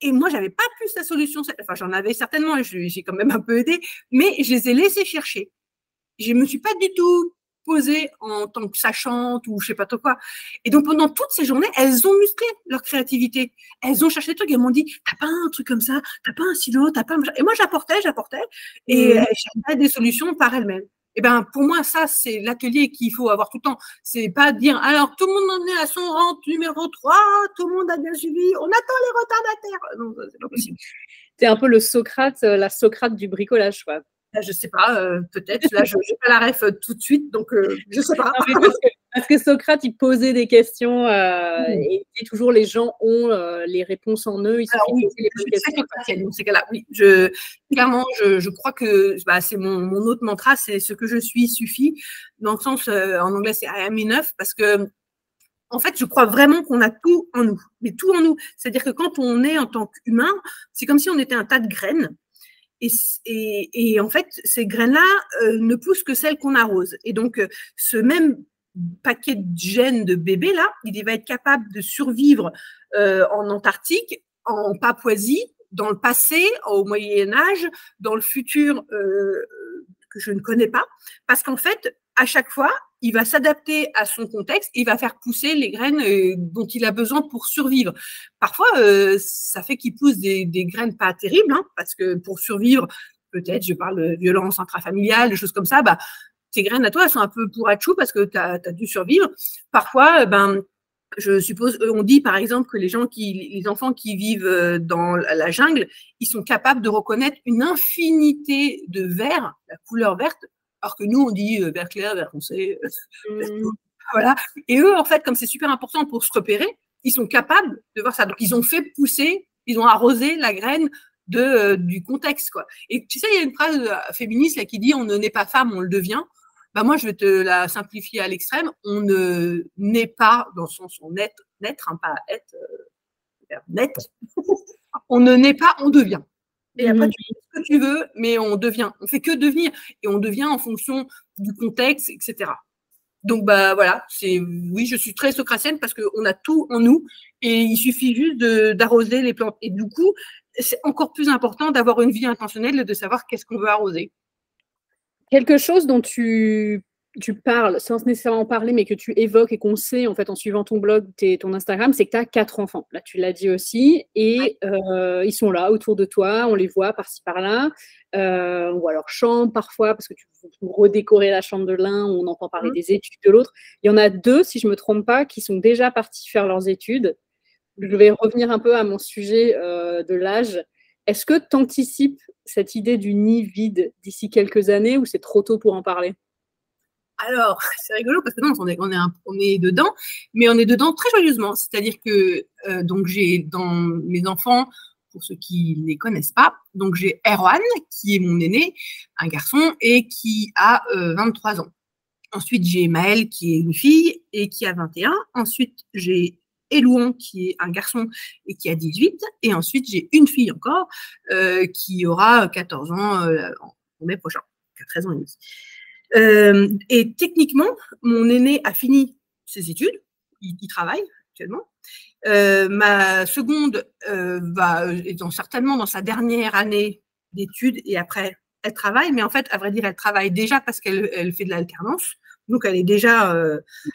Et moi, j'avais pas plus la solution. Enfin, j'en avais certainement, j'ai quand même un peu aidé, mais je les ai laissées chercher. Je me suis pas du tout en tant que sachante ou je sais pas trop quoi. Et donc pendant toutes ces journées, elles ont musclé leur créativité. Elles ont cherché des trucs. Elles m'ont dit, t'as pas un truc comme ça, t'as pas un silo, t'as pas. Un... Et moi j'apportais, j'apportais, et mmh. elles cherchaient des solutions par elles-mêmes. Et ben pour moi ça c'est l'atelier qu'il faut avoir tout le temps. C'est pas dire alors tout le monde en est à son rang numéro 3, tout le monde a bien suivi, on attend les retardataires. Non, c'est pas possible. C'est un peu le Socrate, euh, la Socrate du bricolage, quoi. Je je sais pas, euh, peut-être. Là, je n'ai pas la ref euh, tout de suite, donc je euh, je sais pas. parce, que, Socrate, il posait des questions mmh. et, toujours les gens ont les réponses en eux. Alors, oui, dans ces cas-là, oui. Je, clairement, je, je crois que bah, c'est mon, mon, autre mantra, c'est ce que je suis suffit. Dans le sens, en anglais, c'est I am enough, parce que en fait, je crois vraiment qu'on a tout en nous, mais tout en nous. C'est-à-dire que quand on est en tant qu'humain, c'est comme si on était un tas de graines et, en fait, ces graines-là euh, ne poussent que celles qu'on arrose. Et donc, euh, ce même paquet de gènes de bébé là, il va être capable de survivre euh, en Antarctique, en Papouasie, dans le passé, au Moyen Âge, dans le futur que je ne connais pas, parce qu'en fait, à chaque fois, il va s'adapter à son contexte, il va faire pousser les graines euh, dont il a besoin pour survivre. Parfois, euh, ça fait qu'il pousse des, graines pas terribles, hein, parce que pour survivre, peut-être, je parle de violence intrafamiliale, des choses comme ça, bah, tes graines à toi, elles sont un peu pour chou parce que tu as, dû survivre. Parfois, euh, ben, je suppose, on dit par exemple que les gens qui, les enfants qui vivent dans la jungle, ils sont capables de reconnaître une infinité de verts, la couleur verte, alors que nous, on dit euh, vert clair, vert foncé. Euh, mmh. voilà. Et eux, en fait, comme c'est super important pour se repérer, ils sont capables de voir ça. Donc, ils ont fait pousser, ils ont arrosé la graine de, euh, du contexte. Quoi. Et tu sais, il y a une phrase féministe là, qui dit on ne naît pas femme, on le devient. Bah, moi, je vais te la simplifier à l'extrême. On ne naît pas dans son sens net, naître, hein, pas être, net. on ne naît pas, on devient. Et après, tu fais ce que tu veux, mais on devient. On fait que devenir. Et on devient en fonction du contexte, etc. Donc bah voilà, c'est oui, je suis très socratienne parce qu'on a tout en nous et il suffit juste d'arroser les plantes. Et du coup, c'est encore plus important d'avoir une vie intentionnelle et de savoir qu'est-ce qu'on veut arroser. Quelque chose dont tu tu parles sans nécessairement parler, mais que tu évoques et qu'on sait en fait en suivant ton blog, tes, ton Instagram, c'est que tu as quatre enfants. Là, tu l'as dit aussi. Et euh, ils sont là autour de toi, on les voit par-ci par-là. Euh, ou alors chambre parfois, parce que tu redécorer la chambre de l'un, on entend parler mmh. des études de l'autre. Il y en a deux, si je ne me trompe pas, qui sont déjà partis faire leurs études. Je vais revenir un peu à mon sujet euh, de l'âge. Est-ce que tu anticipes cette idée du nid vide d'ici quelques années ou c'est trop tôt pour en parler? Alors, c'est rigolo parce que non, on est, dedans, mais on est dedans très joyeusement. C'est-à-dire que euh, donc j'ai dans mes enfants, pour ceux qui ne les connaissent pas, donc j'ai Erwan, qui est mon aîné, un garçon, et qui a 23 euh, ans. Ensuite, j'ai Maël, qui est une fille et qui a 21. Ensuite, j'ai Elouan, qui est un garçon et qui a 18. Et ensuite, j'ai une fille encore, euh, qui aura 14 ans en mai prochain, 13 ans et demi. Euh, et techniquement, mon aîné a fini ses études, il, travaille actuellement. Euh, ma seconde euh, va, est certainement dans sa dernière année d'études et après, elle travaille, mais en fait, à vrai dire, elle travaille déjà parce qu'elle elle fait de l'alternance. Donc, elle est déjà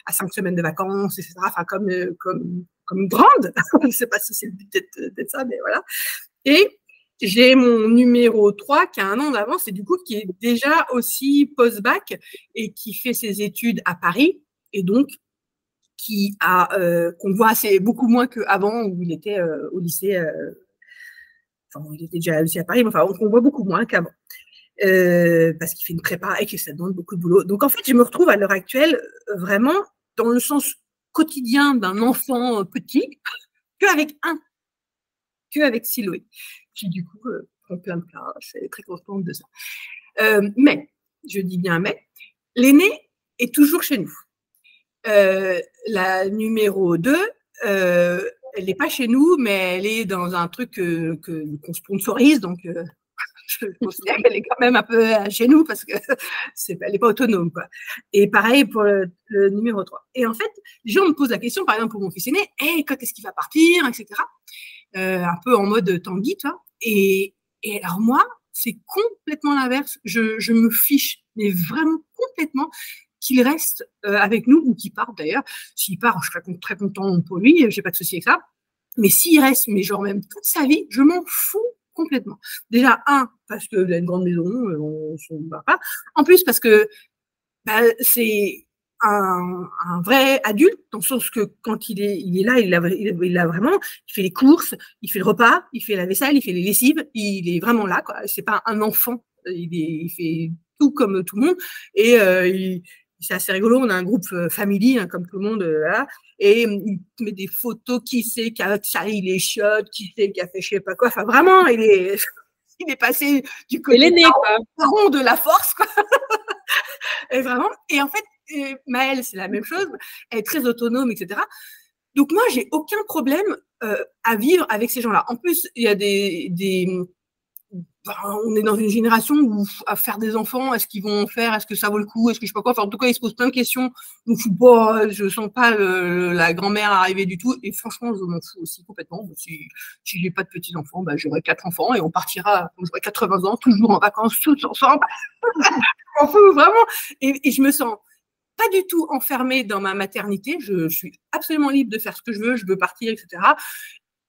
à cinq semaines de vacances, etc. Enfin, comme, comme, comme grande. Je ne sais pas si c'est le but d'être ça, mais voilà. Et j'ai mon numéro 3 qui a un an d'avance et du coup qui est déjà aussi post-bac et qui fait ses études à Paris et donc qui a euh, qu'on voit assez beaucoup moins qu'avant où il était euh, au lycée. Euh, enfin, il était déjà aussi à Paris, mais enfin, on, voit beaucoup moins qu'avant. parce qu'il fait une prépa et que ça demande beaucoup de boulot. Donc en fait, je me retrouve à l'heure actuelle vraiment dans le sens quotidien d'un enfant petit qu'avec un, qu'avec Siloé qui du coup euh, prend plein de place, elle est très contente de ça. Euh, mais, je dis bien mais, l'aînée est toujours chez nous. Euh, la numéro 2, elle n'est pas chez nous, mais elle est dans un truc qu'on que, sponsorise, donc je considère qu'elle est quand même un peu chez nous parce qu'elle n'est pas autonome. Quoi. Et pareil pour le, numéro 3. Et en fait, les gens me posent la question, par exemple pour mon fils aîné, hey, quand est-ce qu'il va partir, etc. un peu en mode Tanguy, toi. Et, alors moi, c'est complètement l'inverse. Je, me fiche, mais vraiment complètement qu'il reste euh, avec nous ou qu'il parte d'ailleurs. S'il part, je serais très content pour lui, j'ai pas de souci avec ça. Mais s'il reste, mais genre même toute sa vie, je m'en fous complètement. Déjà, un, parce que a une grande maison, euh, on ne va pas. En plus, parce que bah, c'est un, vrai adulte, dans le sens que quand il est, il est là, il a, il a vraiment, il fait les courses, il fait le repas, il fait la vaisselle, il fait les lessives, il est vraiment là. Quoi. C'est pas un enfant, il, il fait tout comme tout le monde. Et euh, c'est assez rigolo. On a un groupe euh, family, hein, comme tout le monde, euh, et il met des photos. Qui sait qui a charri les chiottes, qui sait qui a fait je sais pas quoi. Enfin, vraiment, il est, il est passé du côté de la force, quoi. et vraiment. Et en fait, Maëlle, c'est la même chose. Elle est très autonome, etc. Donc moi, j'ai aucun problème euh, à vivre avec ces gens-là. En plus, il y a des, des on est dans une génération où à faire des enfants, est-ce qu'ils vont en faire, est-ce que ça vaut le coup, est-ce que je sais pas quoi. Enfin, en tout cas, ils se posent plein de questions. Donc, je ne je sens pas la grand-mère arriver du tout. Et franchement, je m'en fous aussi complètement. Si, si j'ai pas de petits enfants, bah, j'aurai quatre enfants et on partira quand j'aurai 80 ans, toujours en vacances tous ensemble. je m'en fous vraiment. Et je me sens pas du tout enfermée dans ma maternité. Je, suis absolument libre de faire ce que je veux, je veux partir, etc.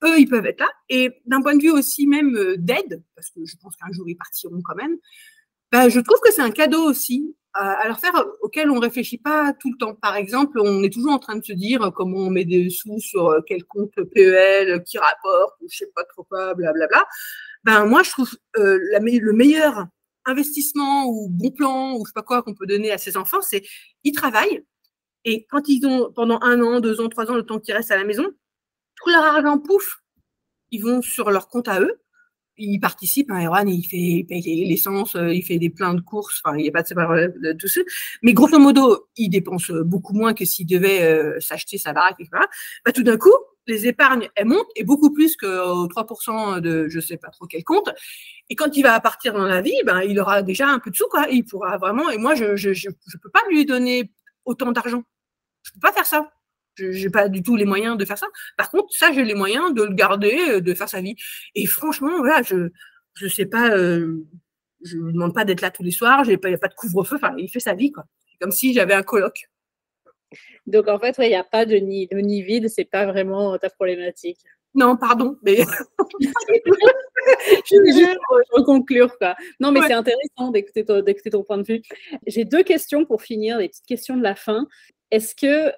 Eux, ils peuvent être là. Et d'un point de vue aussi même euh, d'aide, parce que je pense qu'un jour ils partiront quand même, bah, je trouve que c'est un cadeau aussi à, leur faire auquel on réfléchit pas tout le temps. Par exemple, on est toujours en train de se dire comment on met des sous sur euh, quel compte PEL qui rapporte, ou je sais pas trop quoi, blablabla. Ben moi, je trouve euh, le meilleur investissement ou bon plan ou je sais pas quoi qu'on peut donner à ces enfants, c'est ils travaillent et quand ils ont pendant un an, deux ans, trois ans, le temps qu'ils restent à la maison, tout leur argent pouf, ils vont sur leur compte à eux. Ils participent, hein, Erwan, il fait, il paye l'essence, euh, il fait des pleins de courses, enfin, il n'y a pas de, de tout ça. Mais grosso modo, il dépense beaucoup moins que s'il devait euh, s'acheter sa baraque, etc. Bah, tout d'un coup, les épargnes, elles montent et beaucoup plus que 3% de je sais pas trop quel compte. Et quand il va partir dans la vie, ben, il aura déjà un peu de sous, quoi. Il pourra vraiment, et moi, je, je, je, peux pas lui donner autant d'argent. Je peux pas faire ça. Je n'ai pas du tout les moyens de faire ça. Par contre, ça, j'ai les moyens de le garder, euh, de faire sa vie. Et franchement, voilà, je je sais pas, euh, je ne demande pas d'être là tous les soirs, il n'y a pas de couvre-feu, enfin, il fait sa vie, quoi. C'est comme si j'avais un colloque. Donc, en fait, il n'y a pas de nid, de nid vide, c'est pas vraiment ta problématique. Non, pardon, mais. je vais juste conclure. Quoi. Non, mais c'est intéressant d'écouter ton, ton, point de vue. J'ai deux questions pour finir, des petites questions de la fin. Est-ce que,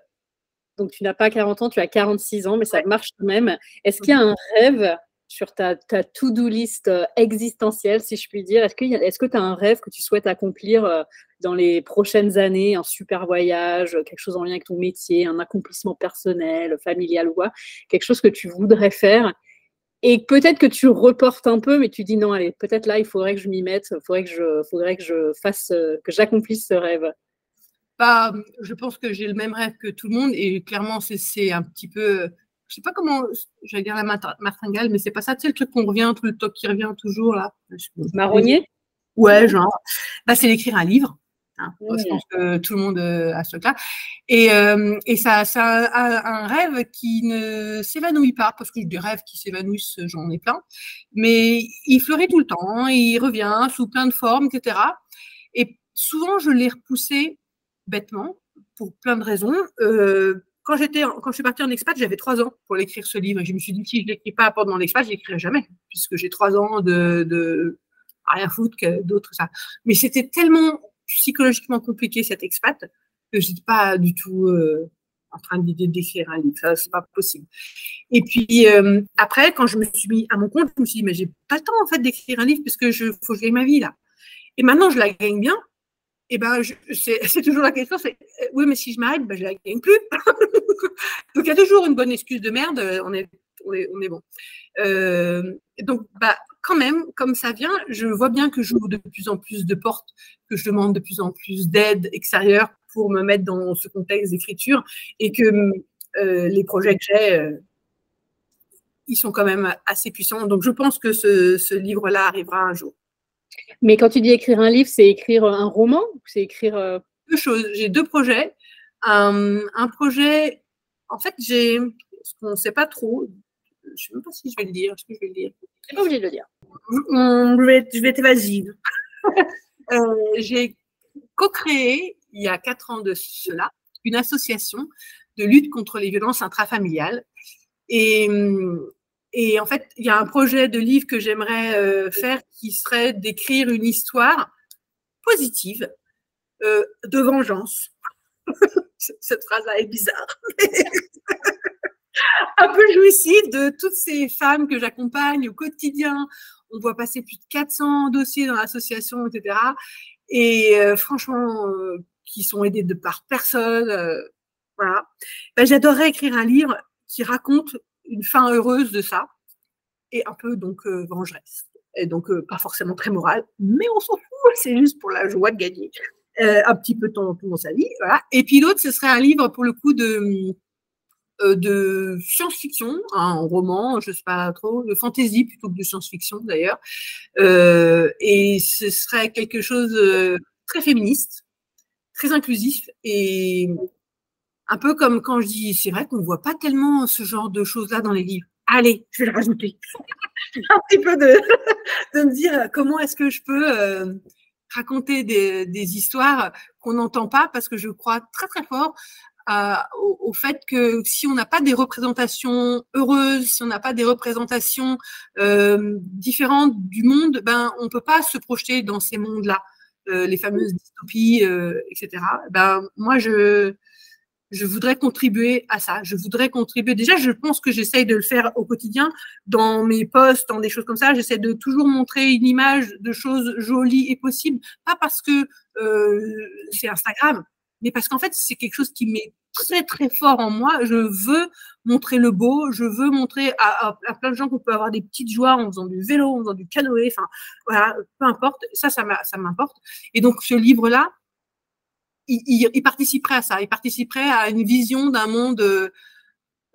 donc tu n'as pas 40 ans, tu as 46 ans, mais ça marche quand même. Est-ce qu'il y a un rêve sur ta, ta to-do list euh, existentielle, si je puis dire Est-ce que tu as un rêve que tu souhaites accomplir euh, dans les prochaines années Un super voyage, quelque chose en lien avec ton métier, un accomplissement personnel, familial ou quoi Quelque chose que tu voudrais faire et peut-être que tu reportes un peu, mais tu dis non, allez, peut-être là, il faudrait que je m'y mette, il faudrait que je, faudrait que je fasse, euh, que j'accomplisse ce rêve? Bah, je pense que j'ai le même rêve que tout le monde et clairement, c'est un petit peu je sais pas comment, j'allais dire la martingale, mais c'est pas ça, tu sais, le truc qu'on revient, tout le top qui revient toujours là. Marronnier? Ouais, genre. Bah, c'est d'écrire un livre. Hein. Je pense que tout le monde euh, a ce truc-là. Et, euh, et ça, a un rêve qui ne s'évanouit pas, parce que des rêves qui s'évanouissent, j'en ai plein. Mais il fleurit tout le temps, il revient sous plein de formes, etc. Et souvent, je l'ai repoussé bêtement, pour plein de raisons. Euh, quand j'étais, quand je suis partie en expat, j'avais trois ans pour l'écrire ce livre. Je me suis dit, si je l'écris pas pendant l'expat, je l'écrirai jamais, puisque j'ai trois ans de, de rien foutre que d'autres ça. Mais c'était tellement psychologiquement compliqué cet expat que j'étais pas du tout euh, en train d'idée d'écrire un livre. Ça, c'est pas possible. Et puis euh, après, quand je me suis mis à mon compte, je me suis dit, mais j'ai pas le temps en fait d'écrire un livre parce que je faut que je gagne ma vie là. Et maintenant, je la gagne bien eh ben, c'est toujours la question, c'est euh, oui, mais si je m'arrête, ben, je la gagne plus. donc il y a toujours une bonne excuse de merde, euh, on est, on est, on est bon. Euh, donc, bah, quand même, comme ça vient, je vois bien que j'ouvre de plus en plus de portes, que je demande de plus en plus d'aide extérieure pour me mettre dans ce contexte d'écriture et que les projets que j'ai, ils sont quand même assez puissants. Donc, je pense que ce livre-là arrivera un jour. Mais quand tu dis écrire un livre, c'est écrire un roman c'est écrire. Euh, deux choses. J'ai deux projets. un projet, en fait, j'ai. Ce qu'on ne sait pas trop. Je ne sais même pas si je vais le dire. Est-ce que je vais le dire? Tu pas obligé de le dire. Je vais, je vais être évasive. Euh, j'ai co-créé, il y a quatre ans de cela, une association de lutte contre les violences intrafamiliales. Et et en fait, il y a un projet de livre que j'aimerais euh, faire qui serait d'écrire une histoire positive euh, de vengeance. Cette phrase-là est bizarre. un peu jouissive de toutes ces femmes que j'accompagne au quotidien. On voit passer plus de 400 dossiers dans l'association, etc. Et euh, franchement, qui sont aidés de par personne. voilà. Ben, J'adorerais écrire un livre qui raconte une fin heureuse de ça et un peu donc euh, vengeresse. Et donc euh, pas forcément très morale, mais on s'en fout, c'est juste pour la joie de gagner euh, un petit peu de temps dans sa vie. Et puis l'autre, ce serait un livre pour le coup de de science-fiction, un roman, je sais pas trop, de fantasy plutôt que de science-fiction d'ailleurs. et ce serait quelque chose très féministe, très inclusif et un peu comme quand je dis, c'est vrai qu'on voit pas tellement ce genre de choses-là dans les livres. Allez, je vais le rajouter. un petit peu de, de me dire comment est-ce que je peux euh, raconter des, des histoires qu'on n'entend pas parce que je crois très très fort euh, au, au, fait que si on n'a pas des représentations heureuses, si on n'a pas des représentations euh, différentes du monde, ben on peut pas se projeter dans ces mondes-là, euh, les fameuses dystopies, euh, etc. Ben moi je je voudrais contribuer à ça. Je voudrais contribuer. Déjà, je pense que j'essaye de le faire au quotidien dans mes posts, dans des choses comme ça. J'essaie de toujours montrer une image de choses jolies et possibles, pas parce que euh, c'est Instagram, mais parce qu'en fait, c'est quelque chose qui m'est très très fort en moi. Je veux montrer le beau. Je veux montrer à, à, plein de gens qu'on peut avoir des petites joies en faisant du vélo, en faisant du canoë. Enfin, voilà, peu importe. Ça, ça m'importe. Et donc, ce livre-là, il, participerait à ça, il participerait à une vision d'un monde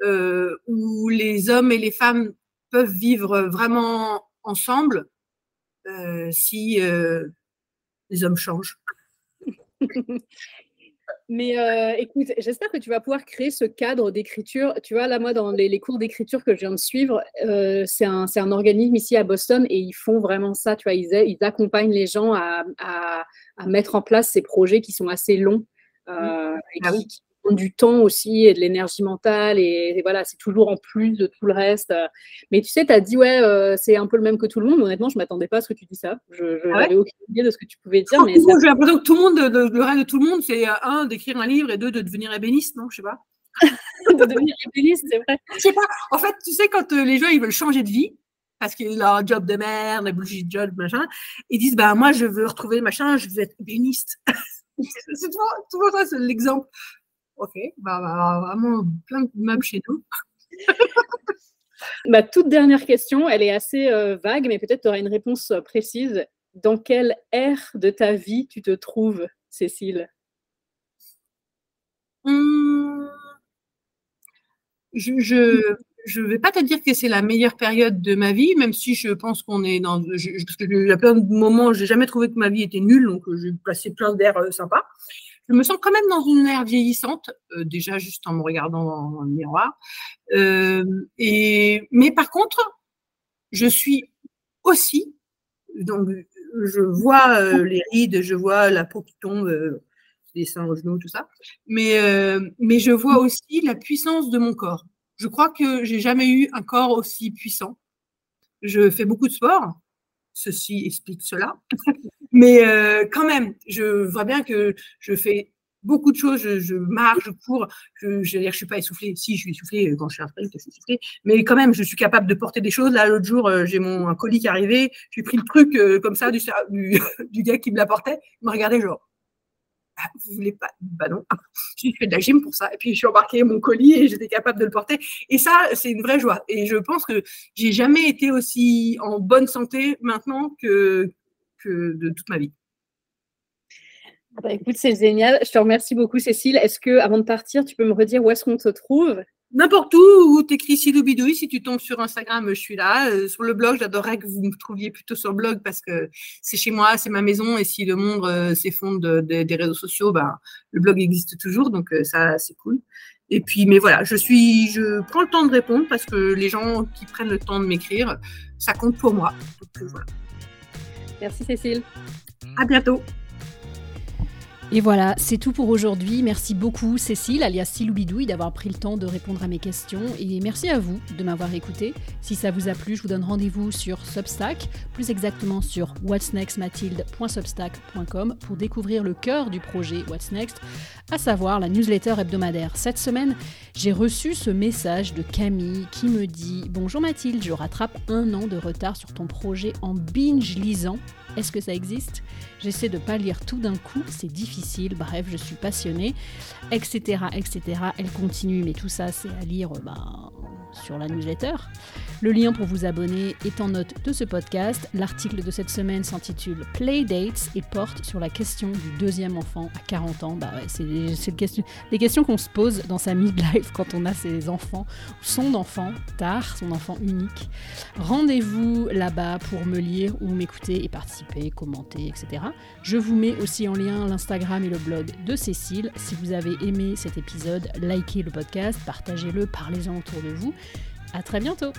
euh, où les hommes et les femmes peuvent vivre vraiment ensemble euh, si euh, les hommes changent. Mais euh, écoute, j'espère que tu vas pouvoir créer ce cadre d'écriture. Tu vois, là, moi, dans les, cours d'écriture que je viens de suivre, euh, c'est un, un, organisme ici à Boston et ils font vraiment ça. Tu vois, ils, ils accompagnent les gens à, à, à, mettre en place ces projets qui sont assez longs euh, et ah qui, du temps aussi et de l'énergie mentale et, voilà, c'est toujours en plus de tout le reste. Mais tu sais, tu as dit ouais, euh, c'est un peu le même que tout le monde. Honnêtement, je m'attendais pas à ce que tu dis ça. Je n'avais ah aucune idée de ce que tu pouvais dire. mais J'ai l'impression que tout le monde, le rêve de tout le monde, c'est euh, un d'écrire un livre et deux de devenir ébéniste, non? Je sais pas. de devenir ébéniste, c'est vrai. Je sais pas. En fait, tu sais, quand euh, les gens ils veulent changer de vie, parce qu'ils ont leur job de merde, un bullshit job, machin, ils disent bah moi je veux retrouver machin, je veux être ébéniste. c'est toujours, ça, c'est l'exemple. Ok, bah, bah, vraiment plein de meubles chez nous. Ma toute dernière question, elle est assez euh, vague, mais peut-être tu auras une réponse euh, précise. Dans quelle ère de ta vie tu te trouves, Cécile? Hum, Je ne vais pas te dire que c'est la meilleure période de ma vie, même si je pense qu'on est dans. parce qu'il y a plein de moments, j'ai jamais trouvé que ma vie était nulle, donc euh, j'ai passé plein d'air sympas je me sens quand même dans une ère vieillissante, euh, déjà juste en me regardant dans, le miroir. Euh, et, mais par contre, je suis aussi, donc je vois euh, les rides, je vois la peau qui tombe, les seins aux genoux, tout ça, mais, mais je vois aussi la puissance de mon corps. Je crois que j'ai jamais eu un corps aussi puissant. Je fais beaucoup de sport, ceci explique cela. Mais euh, quand même, je vois bien que je fais beaucoup de choses, je, marche, je cours, je, je, je suis pas essoufflée. Si, je suis essoufflée euh, quand je suis train je suis essoufflée. Mais quand même, je suis capable de porter des choses. Là, l'autre jour, euh, j'ai mon un colis qui est arrivé, j'ai pris le truc comme ça du, gars qui me l'apportait. Il me regardait genre, ah, vous voulez pas? Bah non, j'ai fait de la gym pour ça. Et puis je suis embarqué mon colis et j'étais capable de le porter. Et ça, c'est une vraie joie. Et je pense que j'ai jamais été aussi en bonne santé maintenant que, que de toute ma vie. Bah, écoute, c'est génial. Je te remercie beaucoup, Cécile. Est-ce que, avant de partir, tu peux me redire où est-ce qu'on te trouve? N'importe où, où tu écris Siloubidouille, si tu tombes sur Instagram, je suis là. Euh, sur le blog, j'adorerais que vous me trouviez plutôt sur le blog parce que c'est chez moi, c'est ma maison. Et si le monde euh, s'effondre des réseaux sociaux, ben, le blog existe toujours. Donc, euh, ça, c'est cool. Et puis, mais voilà, je suis, je prends le temps de répondre parce que les gens qui prennent le temps de m'écrire, ça compte pour moi. Donc, voilà. Merci, Cécile. À bientôt. Et voilà, c'est tout pour aujourd'hui. Merci beaucoup Cécile, alias Siloubidouille, d'avoir pris le temps de répondre à mes questions. Et merci à vous de m'avoir écouté. Si ça vous a plu, je vous donne rendez-vous sur Substack, plus exactement sur whatsnextmathilde.substack.com pour découvrir le cœur du projet What's Next, à savoir la newsletter hebdomadaire. Cette semaine, j'ai reçu ce message de Camille qui me dit Bonjour Mathilde, je rattrape un an de retard sur ton projet en binge lisant est-ce que ça existe? J'essaie de pas lire tout d'un coup, c'est difficile. Bref, je suis passionnée, etc., etc. Elle continue, mais tout ça, c'est à lire bah, sur la newsletter. Le lien pour vous abonner est en note de ce podcast. L'article de cette semaine s'intitule Playdates et porte sur la question du deuxième enfant à 40 ans. Bah ouais, c'est des, question, des questions qu'on se pose dans sa midlife quand on a ses enfants, son enfant tard, son enfant unique. Rendez-vous là-bas pour me lire ou m'écouter et participer, commenter, etc. Je vous mets aussi en lien l'Instagram et le blog de Cécile. Si vous avez aimé cet épisode, likez le podcast, partagez-le, parlez-en autour de vous. À très bientôt